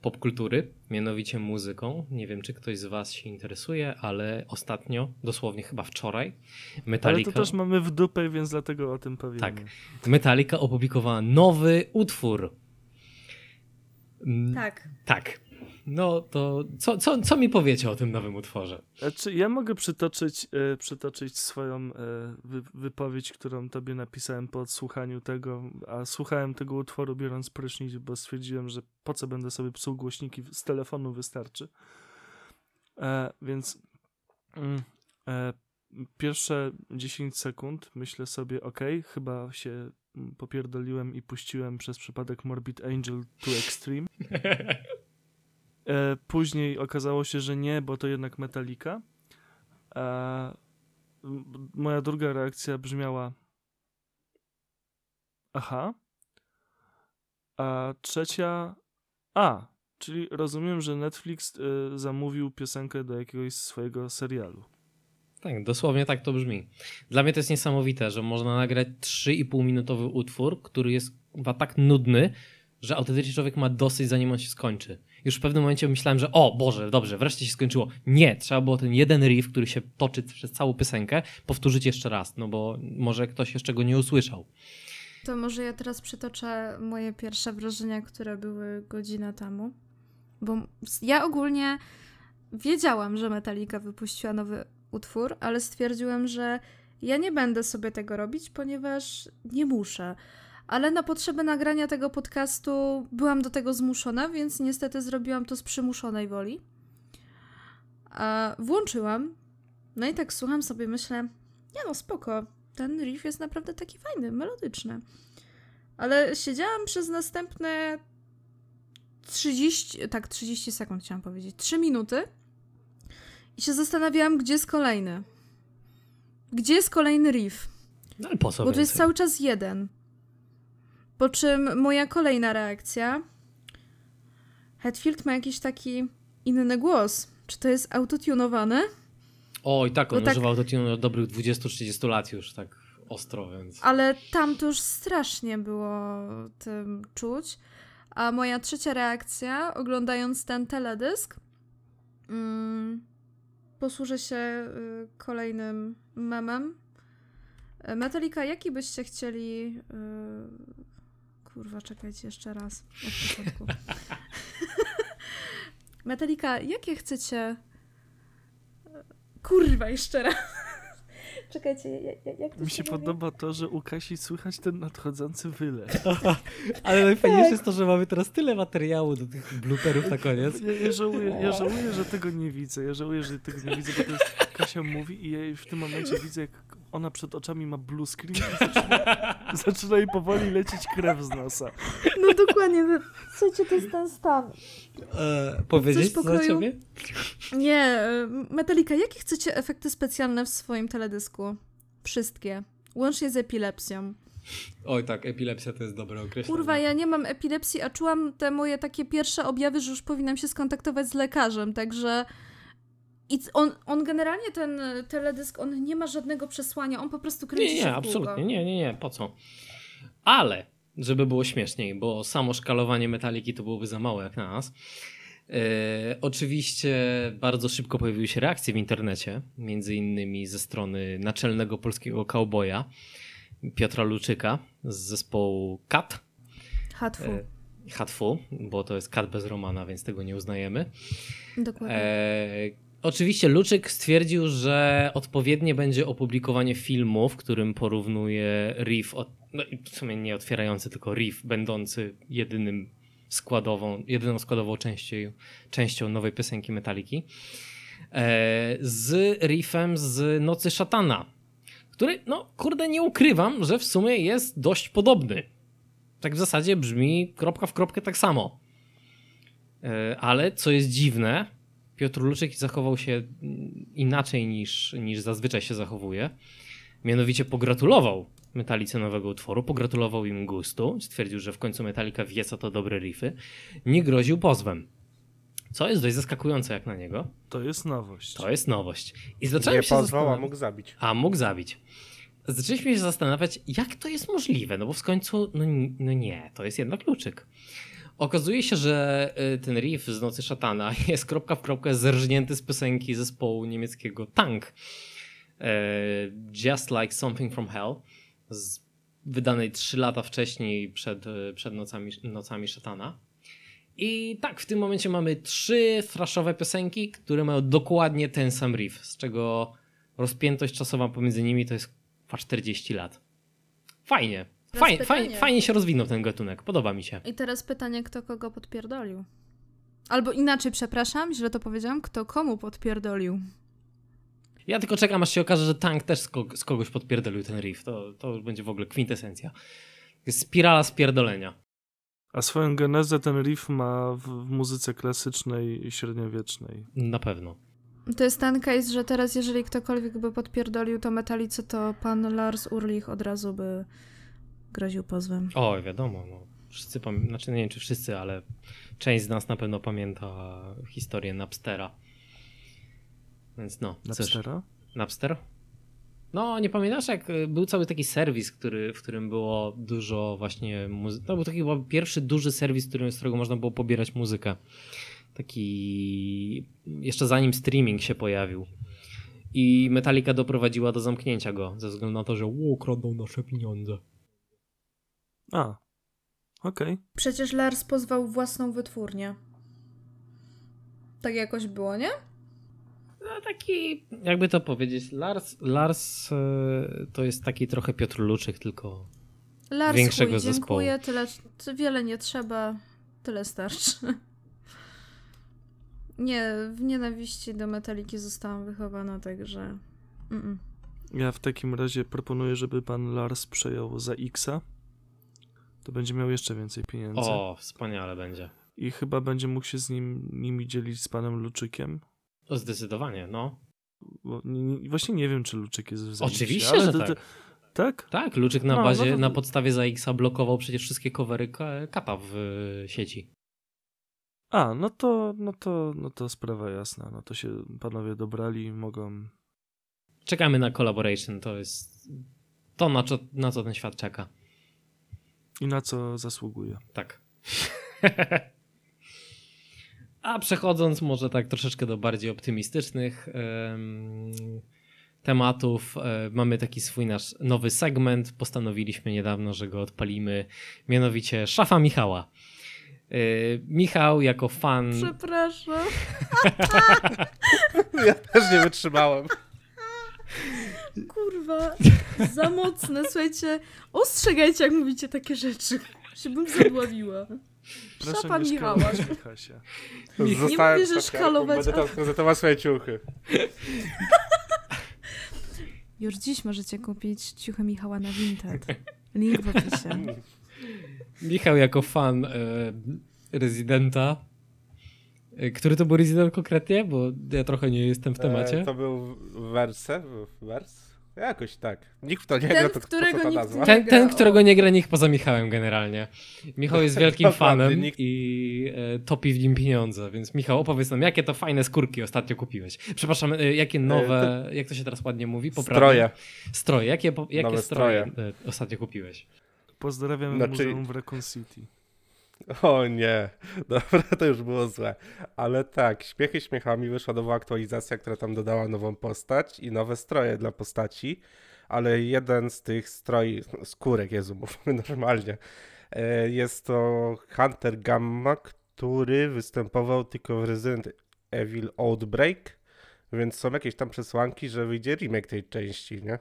A: popkultury, mianowicie muzyką. Nie wiem, czy ktoś z Was się interesuje, ale ostatnio, dosłownie chyba wczoraj,
C: Ale
A: Metallica,
C: to też mamy w dupę, więc dlatego o tym powiemy.
A: Tak. Metallica opublikowała nowy utwór.
B: Tak.
A: tak. No to co, co, co mi powiecie o tym nowym utworze?
C: Czy ja mogę przytoczyć, e, przytoczyć swoją e, wy, wypowiedź, którą tobie napisałem po odsłuchaniu tego, a słuchałem tego utworu biorąc prysznic, bo stwierdziłem, że po co będę sobie psuł głośniki, z telefonu wystarczy. E, więc mm, e, pierwsze 10 sekund myślę sobie, ok, chyba się mm, popierdoliłem i puściłem przez przypadek Morbid Angel to Extreme. E, później okazało się, że nie, bo to jednak Metallica. E, moja druga reakcja brzmiała aha. A trzecia a, czyli rozumiem, że Netflix e, zamówił piosenkę do jakiegoś swojego serialu.
A: Tak, dosłownie tak to brzmi. Dla mnie to jest niesamowite, że można nagrać 3,5 minutowy utwór, który jest chyba tak nudny, że autentycznie człowiek ma dosyć zanim on się skończy. Już w pewnym momencie myślałem, że o Boże, dobrze, wreszcie się skończyło. Nie, trzeba było ten jeden riff, który się toczy przez całą piosenkę, powtórzyć jeszcze raz, no bo może ktoś jeszcze go nie usłyszał.
B: To może ja teraz przytoczę moje pierwsze wrażenia, które były godzinę temu. Bo ja ogólnie wiedziałam, że Metallica wypuściła nowy utwór, ale stwierdziłem, że ja nie będę sobie tego robić, ponieważ nie muszę. Ale na potrzeby nagrania tego podcastu byłam do tego zmuszona, więc niestety zrobiłam to z przymuszonej woli. A włączyłam. No i tak słucham sobie, myślę, nie no, spoko. Ten riff jest naprawdę taki fajny, melodyczny. Ale siedziałam przez następne 30, tak, 30 sekund chciałam powiedzieć, 3 minuty i się zastanawiałam, gdzie jest kolejny. Gdzie jest kolejny riff?
A: No ale po co
B: Bo to jest cały czas jeden. Po czym moja kolejna reakcja. Hetfield ma jakiś taki inny głos. Czy to jest autotunowane?
A: Oj, tak, on
B: Bo tak-
A: używał autotune od dobrych 20-30 lat już, tak ostro, więc...
B: Ale tam to już strasznie było tym czuć. A moja trzecia reakcja, oglądając ten teledysk, mm, posłużę się y, kolejnym memem. Metallica, jaki byście chcieli. y, kurwa, czekajcie jeszcze raz. Od początku. Metallica, jakie chcecie. Kurwa, jeszcze raz. Czekajcie, jak, jak,
C: Mi się
B: mówi?
C: podoba to, że u Kasi słychać ten nadchodzący wylew.
A: Ale najfajniejsze jest to, że mamy teraz tyle materiału do tych blooperów na koniec.
C: Ja, ja, żałuję, ja żałuję, że tego nie widzę. Ja żałuję, że tego nie widzę, bo to jest Kasia mówi i ja w tym momencie widzę, jak ona przed oczami ma blue screen i zaczyna, zaczyna jej powoli lecieć krew z nosa.
B: No dokładnie, słuchajcie, to jest ten stan.
A: E, powiedzieć
B: Coś
A: za
B: pokroju?
A: ciebie?
B: Nie, y, Metallica, jakie chcecie efekty specjalne w swoim teledysku? Wszystkie. Łącznie z epilepsją.
A: Oj tak, epilepsja to jest dobre określenie.
B: Kurwa, ja nie mam epilepsji, a czułam te moje takie pierwsze objawy, że już powinnam się skontaktować z lekarzem, także... I on, on generalnie, ten y, teledysk, on nie ma żadnego przesłania, on po prostu kręci
A: Nie,
B: się
A: nie,
B: w kółko.
A: absolutnie, nie, nie, nie, po co? Ale, żeby było śmieszniej, bo samo szkalowanie metaliki to byłoby za mało jak na nas. E, oczywiście bardzo szybko pojawiły się reakcje w internecie, między innymi ze strony naczelnego polskiego cowboya Piotra Luczyka z zespołu Kat.
B: Hatfu,
A: E, Hatfu, bo to jest Kat bez Romana, więc tego nie uznajemy.
B: dokładnie.
A: E, oczywiście Luczyk stwierdził, że odpowiednie będzie opublikowanie filmu, w którym porównuje riff, od, no w sumie nie otwierający, tylko riff, będący jedynym składową, jedyną składową częścią, częścią nowej piosenki Metaliki, e, z riffem z Nocy Szatana, który, no kurde, nie ukrywam, że w sumie jest dość podobny. Tak w zasadzie brzmi kropka w kropkę tak samo. E, Ale co jest dziwne, Piotr Luczyk zachował się mm, inaczej niż, niż zazwyczaj się zachowuje. Mianowicie pogratulował Metalice nowego utworu, pogratulował im gustu, stwierdził, że w końcu Metallica wie, co to dobre riffy. Nie groził pozwem. Co jest dość zaskakujące jak na niego.
C: To jest nowość.
A: To jest nowość. I zacząłem
D: Nie
A: się
D: pozwał, a mógł zabić.
A: a mógł zabić. Zaczęliśmy się zastanawiać, jak to jest możliwe, no bo w końcu, no, no nie, to jest jednak kluczyk. Okazuje się, że y, ten riff z Nocy Szatana jest kropka w kropkę zerżnięty z piosenki zespołu niemieckiego Tank. E, Just Like Something from Hell, z, wydanej 3 lata wcześniej przed, e, przed nocami, nocami Szatana. I tak, w tym momencie mamy trzy thrashowe piosenki, które mają dokładnie ten sam riff, z czego rozpiętość czasowa pomiędzy nimi to jest kwa 40 lat. Fajnie. Fajnie,
B: pytanie.
A: fajnie, fajnie się rozwinął ten gatunek. Podoba mi się.
B: I teraz pytanie, kto kogo podpierdolił? Albo inaczej, przepraszam, źle to powiedziałam, kto komu podpierdolił?
A: Ja tylko czekam, aż się okaże, że Tank też z, kog- z kogoś podpierdolił ten riff. To, to już będzie w ogóle kwintesencja. Jest spirala spierdolenia.
C: A swoją genezę ten riff ma w, w muzyce klasycznej i średniowiecznej.
A: Na pewno.
B: To jest ten case, że teraz jeżeli ktokolwiek by podpierdolił to metalicy, to pan Lars Urlich od razu by groził pozwem.
A: O, wiadomo. No. Wszyscy pamię- znaczy nie wiem, czy wszyscy, ale część z nas na pewno pamięta historię Napstera. Więc no, cóż.
C: Napstera?
A: Napster? No, nie pamiętasz, jak y, był cały taki serwis, który, w którym było dużo właśnie muzyki. To był taki chyba pierwszy duży serwis, który, z którego można było pobierać muzykę. Taki jeszcze zanim streaming się pojawił. I Metallica doprowadziła do zamknięcia go, ze względu na to, że kradną nasze pieniądze.
C: A, okej.
B: Przecież Lars pozwał własną wytwórnię. Tak jakoś było, nie?
A: No taki, jakby to powiedzieć, Lars, Lars y, to jest taki trochę Piotr Luczyk, tylko
B: Lars,
A: Większego
B: chuj,
A: zespołu.
B: dziękuję, tyle, ty- wiele nie trzeba, tyle starczy. Nie, w nienawiści do metaliki zostałam wychowana, także... Mm-mm.
C: Ja w takim razie proponuję, żeby pan Lars przejął za Xa. To będzie miał jeszcze więcej pieniędzy.
A: o, wspaniale będzie.
C: I chyba będzie mógł się z nim, nimi dzielić z panem Luczykiem.
A: O, zdecydowanie, no.
C: Bo nie, nie, właśnie nie wiem, czy Luczyk jest w zajęciu,
A: Oczywiście,
C: ale
A: że
C: to-
A: tak.
C: to- tak?
A: Tak, Luczyk na
C: No,
A: bazie,
C: no to-
A: na podstawie ZX blokował przecież wszystkie covery ka- kata w y, sieci.
C: A, no to, no to, no to sprawa jasna. No to się panowie dobrali, mogą...
A: Czekamy na collaboration, to jest to, na co, na co ten świat czeka.
C: I na co zasługuje.
A: Tak. A przechodząc może tak troszeczkę do bardziej optymistycznych em, tematów, e, mamy taki swój nasz nowy segment. Postanowiliśmy niedawno, że go odpalimy, mianowicie Szafa Michała. E, Michał jako fan.
B: Przepraszam.
D: Ja też nie wytrzymałem.
B: Kurwa, za mocne, słuchajcie. Ostrzegajcie, jak mówicie takie rzeczy. Się bym zadławiła. Szapa Michała. Nie mówię, że szkalować,
D: Będę tam prezentował swoje ciuchy.
B: Już dziś możecie kupić ciuchy Michała na Vinted. Link w opisie.
A: Michał jako fan e, rezydenta. E, który to był rezydent konkretnie? Bo ja trochę nie jestem w temacie.
D: E, to był Werse? Wers? Jakoś tak. Nikt w to nie
B: Ten,
D: gra, to, to
B: którego
D: ta
B: nikt nie-
A: Ten, ten, którego nie gra nikt poza Michałem generalnie. Michał jest wielkim fanem
D: nikt-
A: i e, topi w nim pieniądze, więc Michał opowiedz nam, jakie to fajne skórki ostatnio kupiłeś. Przepraszam, e, jakie nowe, jak to się teraz ładnie mówi? Poprawnie?
D: Stroje.
A: Stroje. Jakie, po- jakie
D: Nowe
A: stroje, e, ostatnio kupiłeś?
C: Pozdrawiam
D: Znaczy-
C: muzeum w Recon City.
D: O nie, dobra, to już było złe. Ale tak, śmiechy śmiechami wyszła nowa aktualizacja, która tam dodała nową postać i nowe stroje dla postaci, ale jeden z tych stroi, skórek, Jezu, mówmy normalnie, e, jest to Hunter Gamma, który występował tylko w Resident Evil Outbreak, więc są jakieś tam przesłanki, że wyjdzie remake tej części, nie?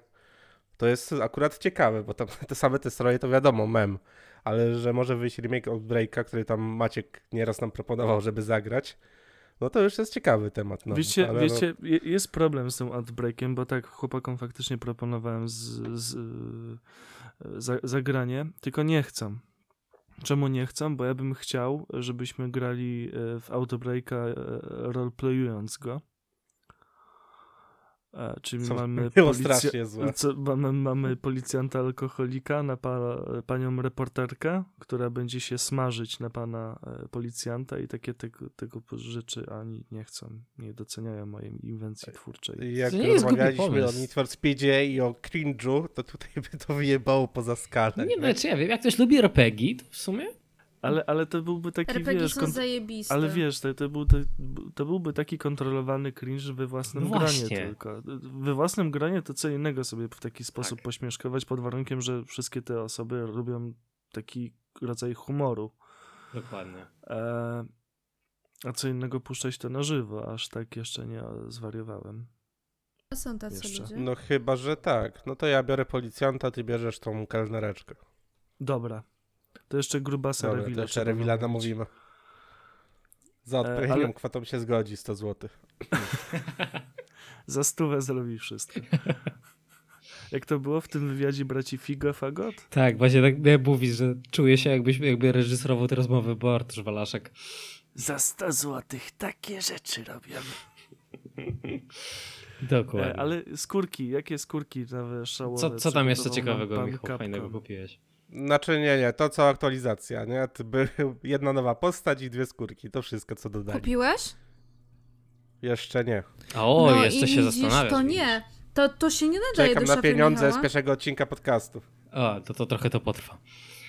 D: To jest akurat ciekawe, bo tam te same te stroje to wiadomo, mem ale że może wyjść remake Outbreaka, który tam Maciek nieraz nam proponował, żeby zagrać, no to już jest ciekawy temat. No,
C: wiecie,
D: ale
C: wiecie je- jest problem z tym outbreakiem, bo tak chłopakom faktycznie proponowałem z, z, e, za, zagranie, tylko nie chcą. Czemu nie chcą? Bo ja bym chciał, żebyśmy grali e, w Outbreaka e, roleplayując go. E, Czyli
D: Co
C: mamy, policja- co, mamy, mamy policjanta alkoholika, na pa, panią reporterkę, która będzie się smażyć na pana e, policjanta i takie tego, tego rzeczy ani nie chcą, nie doceniają mojej inwencji twórczej.
D: Jak
A: nie
D: rozmawialiśmy o. Need for Speedzie i o cringe'u, to tutaj by to wyjebało poza skalę.
A: Nie, no czy ja wiem, jak ktoś lubi RPG, to w sumie
C: Ale, ale to byłby taki,
B: RPG
C: wiesz,
B: są
C: kont-
B: zajebiste.
C: ale wiesz, to, to, był, to, to byłby taki kontrolowany cringe we własnym
A: No
C: granie
A: właśnie.
C: tylko. We własnym granie to co innego sobie w taki sposób
A: Tak.
C: pośmieszkować pod warunkiem, że wszystkie te osoby lubią taki rodzaj humoru.
A: Dokładnie.
C: E, a co innego puszczać to na żywo, aż tak jeszcze nie zwariowałem.
B: Są tacy
C: Jeszcze.
B: ludzie.
D: No chyba, że tak. No to ja biorę policjanta, ty bierzesz tą kelnereczkę.
C: Dobra. To jeszcze grubasa
D: Dobra, to
C: Rewila
D: jeszcze Rewila namówimy. Za odpowiednią
C: ale-
D: kwotą się zgodzi, 100 zł.
C: Za stówę zrobi wszystko. Jak to było w tym wywiadzie braci Figo Fagot?
A: Tak, właśnie tak mówisz, że czuję się jakbyś jakby reżyserował te rozmowy Bartosz Walaszek.
C: Za 100 złotych takie rzeczy robią.
A: Dokładnie.
C: E, ale skórki, jakie skórki nowe szałowe?
A: co, co tam jeszcze ciekawego, Michał, fajnego kupiłeś?
D: Znaczy nie, nie, to co aktualizacja, nie? To by jedna nowa postać i dwie skórki, to wszystko co dodali.
B: Kupiłeś?
D: Jeszcze nie.
A: A o,
B: no
A: jeszcze
B: i
A: się
B: widzisz,
A: zastanawiasz.
B: to
A: widzisz.
B: nie. To, to się nie nadaje
D: Czekam
B: do
D: na
B: szafy
D: pieniądze
B: Michała.
D: z pierwszego odcinka podcastu.
A: O, to, to trochę to potrwa.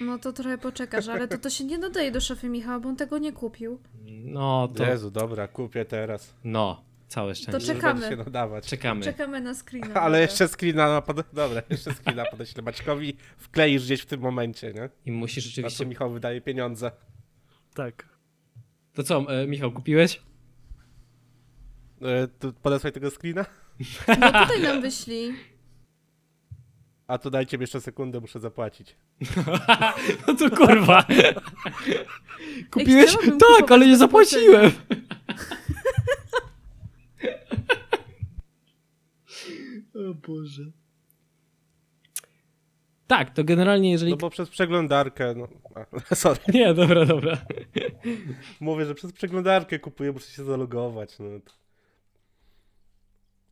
B: No to trochę poczekasz, ale to, to się nie nadaje do szafy Michała, bo on tego nie kupił.
A: No, to...
D: Jezu, dobra, kupię teraz.
A: No, całe szczęście.
B: To czekamy.
D: się nadawać.
A: Czekamy.
B: Czekamy na screena.
D: Ale jeszcze screena, na pod... dobra, jeszcze screena podeślę Maćkowi, wkleisz gdzieś w tym momencie, nie?
A: I musisz
D: Na co
A: rzeczywiście...
D: Michał wydaje pieniądze.
C: Tak.
A: To co, e, Michał, kupiłeś?
D: E, tu podesłaj tego screena?
B: No tutaj nam wyślij.
D: A to dajcie mi jeszcze sekundę, muszę zapłacić.
A: No to kurwa. Kupiłeś? Tak, ale nie zapłaciłem. O Boże. Tak, to generalnie jeżeli...
D: No bo przez przeglądarkę, no... Sorry.
A: Nie, dobra, dobra.
D: Mówię, że przez przeglądarkę kupuję, muszę się zalogować, no.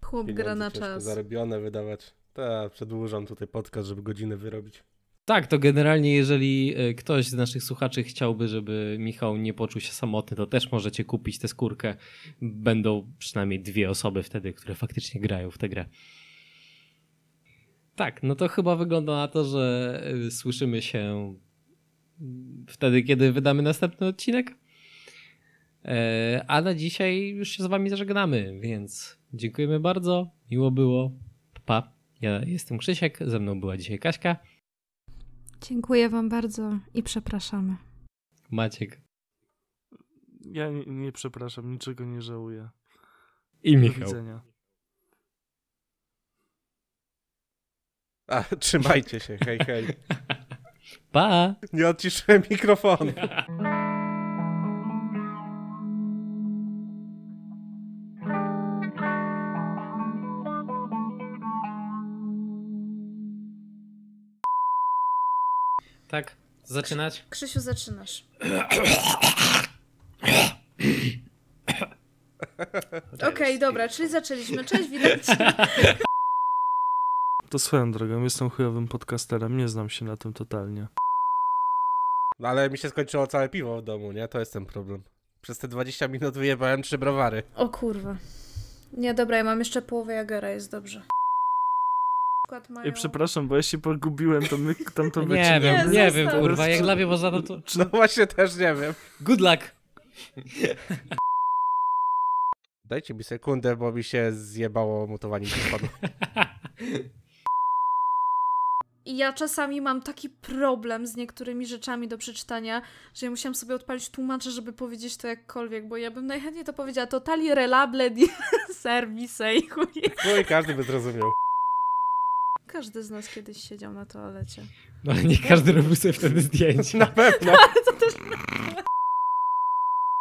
B: Chłop gra na czas.
D: zarobione wydawać. Tak, przedłużam tutaj podcast, żeby godzinę wyrobić.
A: Tak, to generalnie jeżeli e, ktoś z naszych słuchaczy chciałby, żeby Michał nie poczuł się samotny, to też możecie kupić tę skórkę. Będą przynajmniej dwie osoby wtedy, które faktycznie grają w tę grę. Tak, no to chyba wygląda na to, że e, słyszymy się wtedy, kiedy wydamy następny odcinek. E, A na dzisiaj już się z wami zażegnamy, więc dziękujemy bardzo. Miło było. Pa. Ja jestem Krzysiek, ze mną była dzisiaj Kaśka.
B: Dziękuję wam bardzo i przepraszamy.
A: Maciek
C: Ja nie, nie przepraszam, niczego nie żałuję.
A: i
C: Do
A: Michał.
C: widzenia.
D: A, trzymajcie się, hej, hej.
A: Pa!
D: Nie odciszyłem mikrofonu.
A: Tak, zaczynać?
B: Krzysiu, zaczynasz. Okej, dobra, czyli zaczęliśmy. Cześć, witajcie.
C: To swoją drogą, jestem chujowym podcasterem, nie znam się na tym totalnie.
D: No ale mi się skończyło całe piwo w domu, nie? To jest ten problem. Przez te 20 minut wyjebałem trzy browary.
B: O kurwa. Nie, dobra, ja mam jeszcze połowę Jagera, jest dobrze. Mają...
C: I przepraszam, bo ja się pogubiłem, to my tam to
A: Nie
C: wycinamy.
A: wiem, Nie,
B: zostaw.
A: wiem, kurwa, jak dla mnie można to... to...
D: No właśnie też nie wiem.
A: Good luck!
D: Dajcie mi sekundę, bo mi się zjebało mutowanie mikrofonu.
B: I ja czasami mam taki problem z niektórymi rzeczami do przeczytania, że ja musiałam sobie odpalić tłumacza, żeby powiedzieć to jakkolwiek, bo ja bym najchętniej to powiedziała totali relable di service i chuj.
D: No i każdy by zrozumiał.
B: Każdy z nas kiedyś siedział na toalecie.
A: No ale nie każdy robił sobie wtedy zdjęcia.
D: Na pewno.
B: To też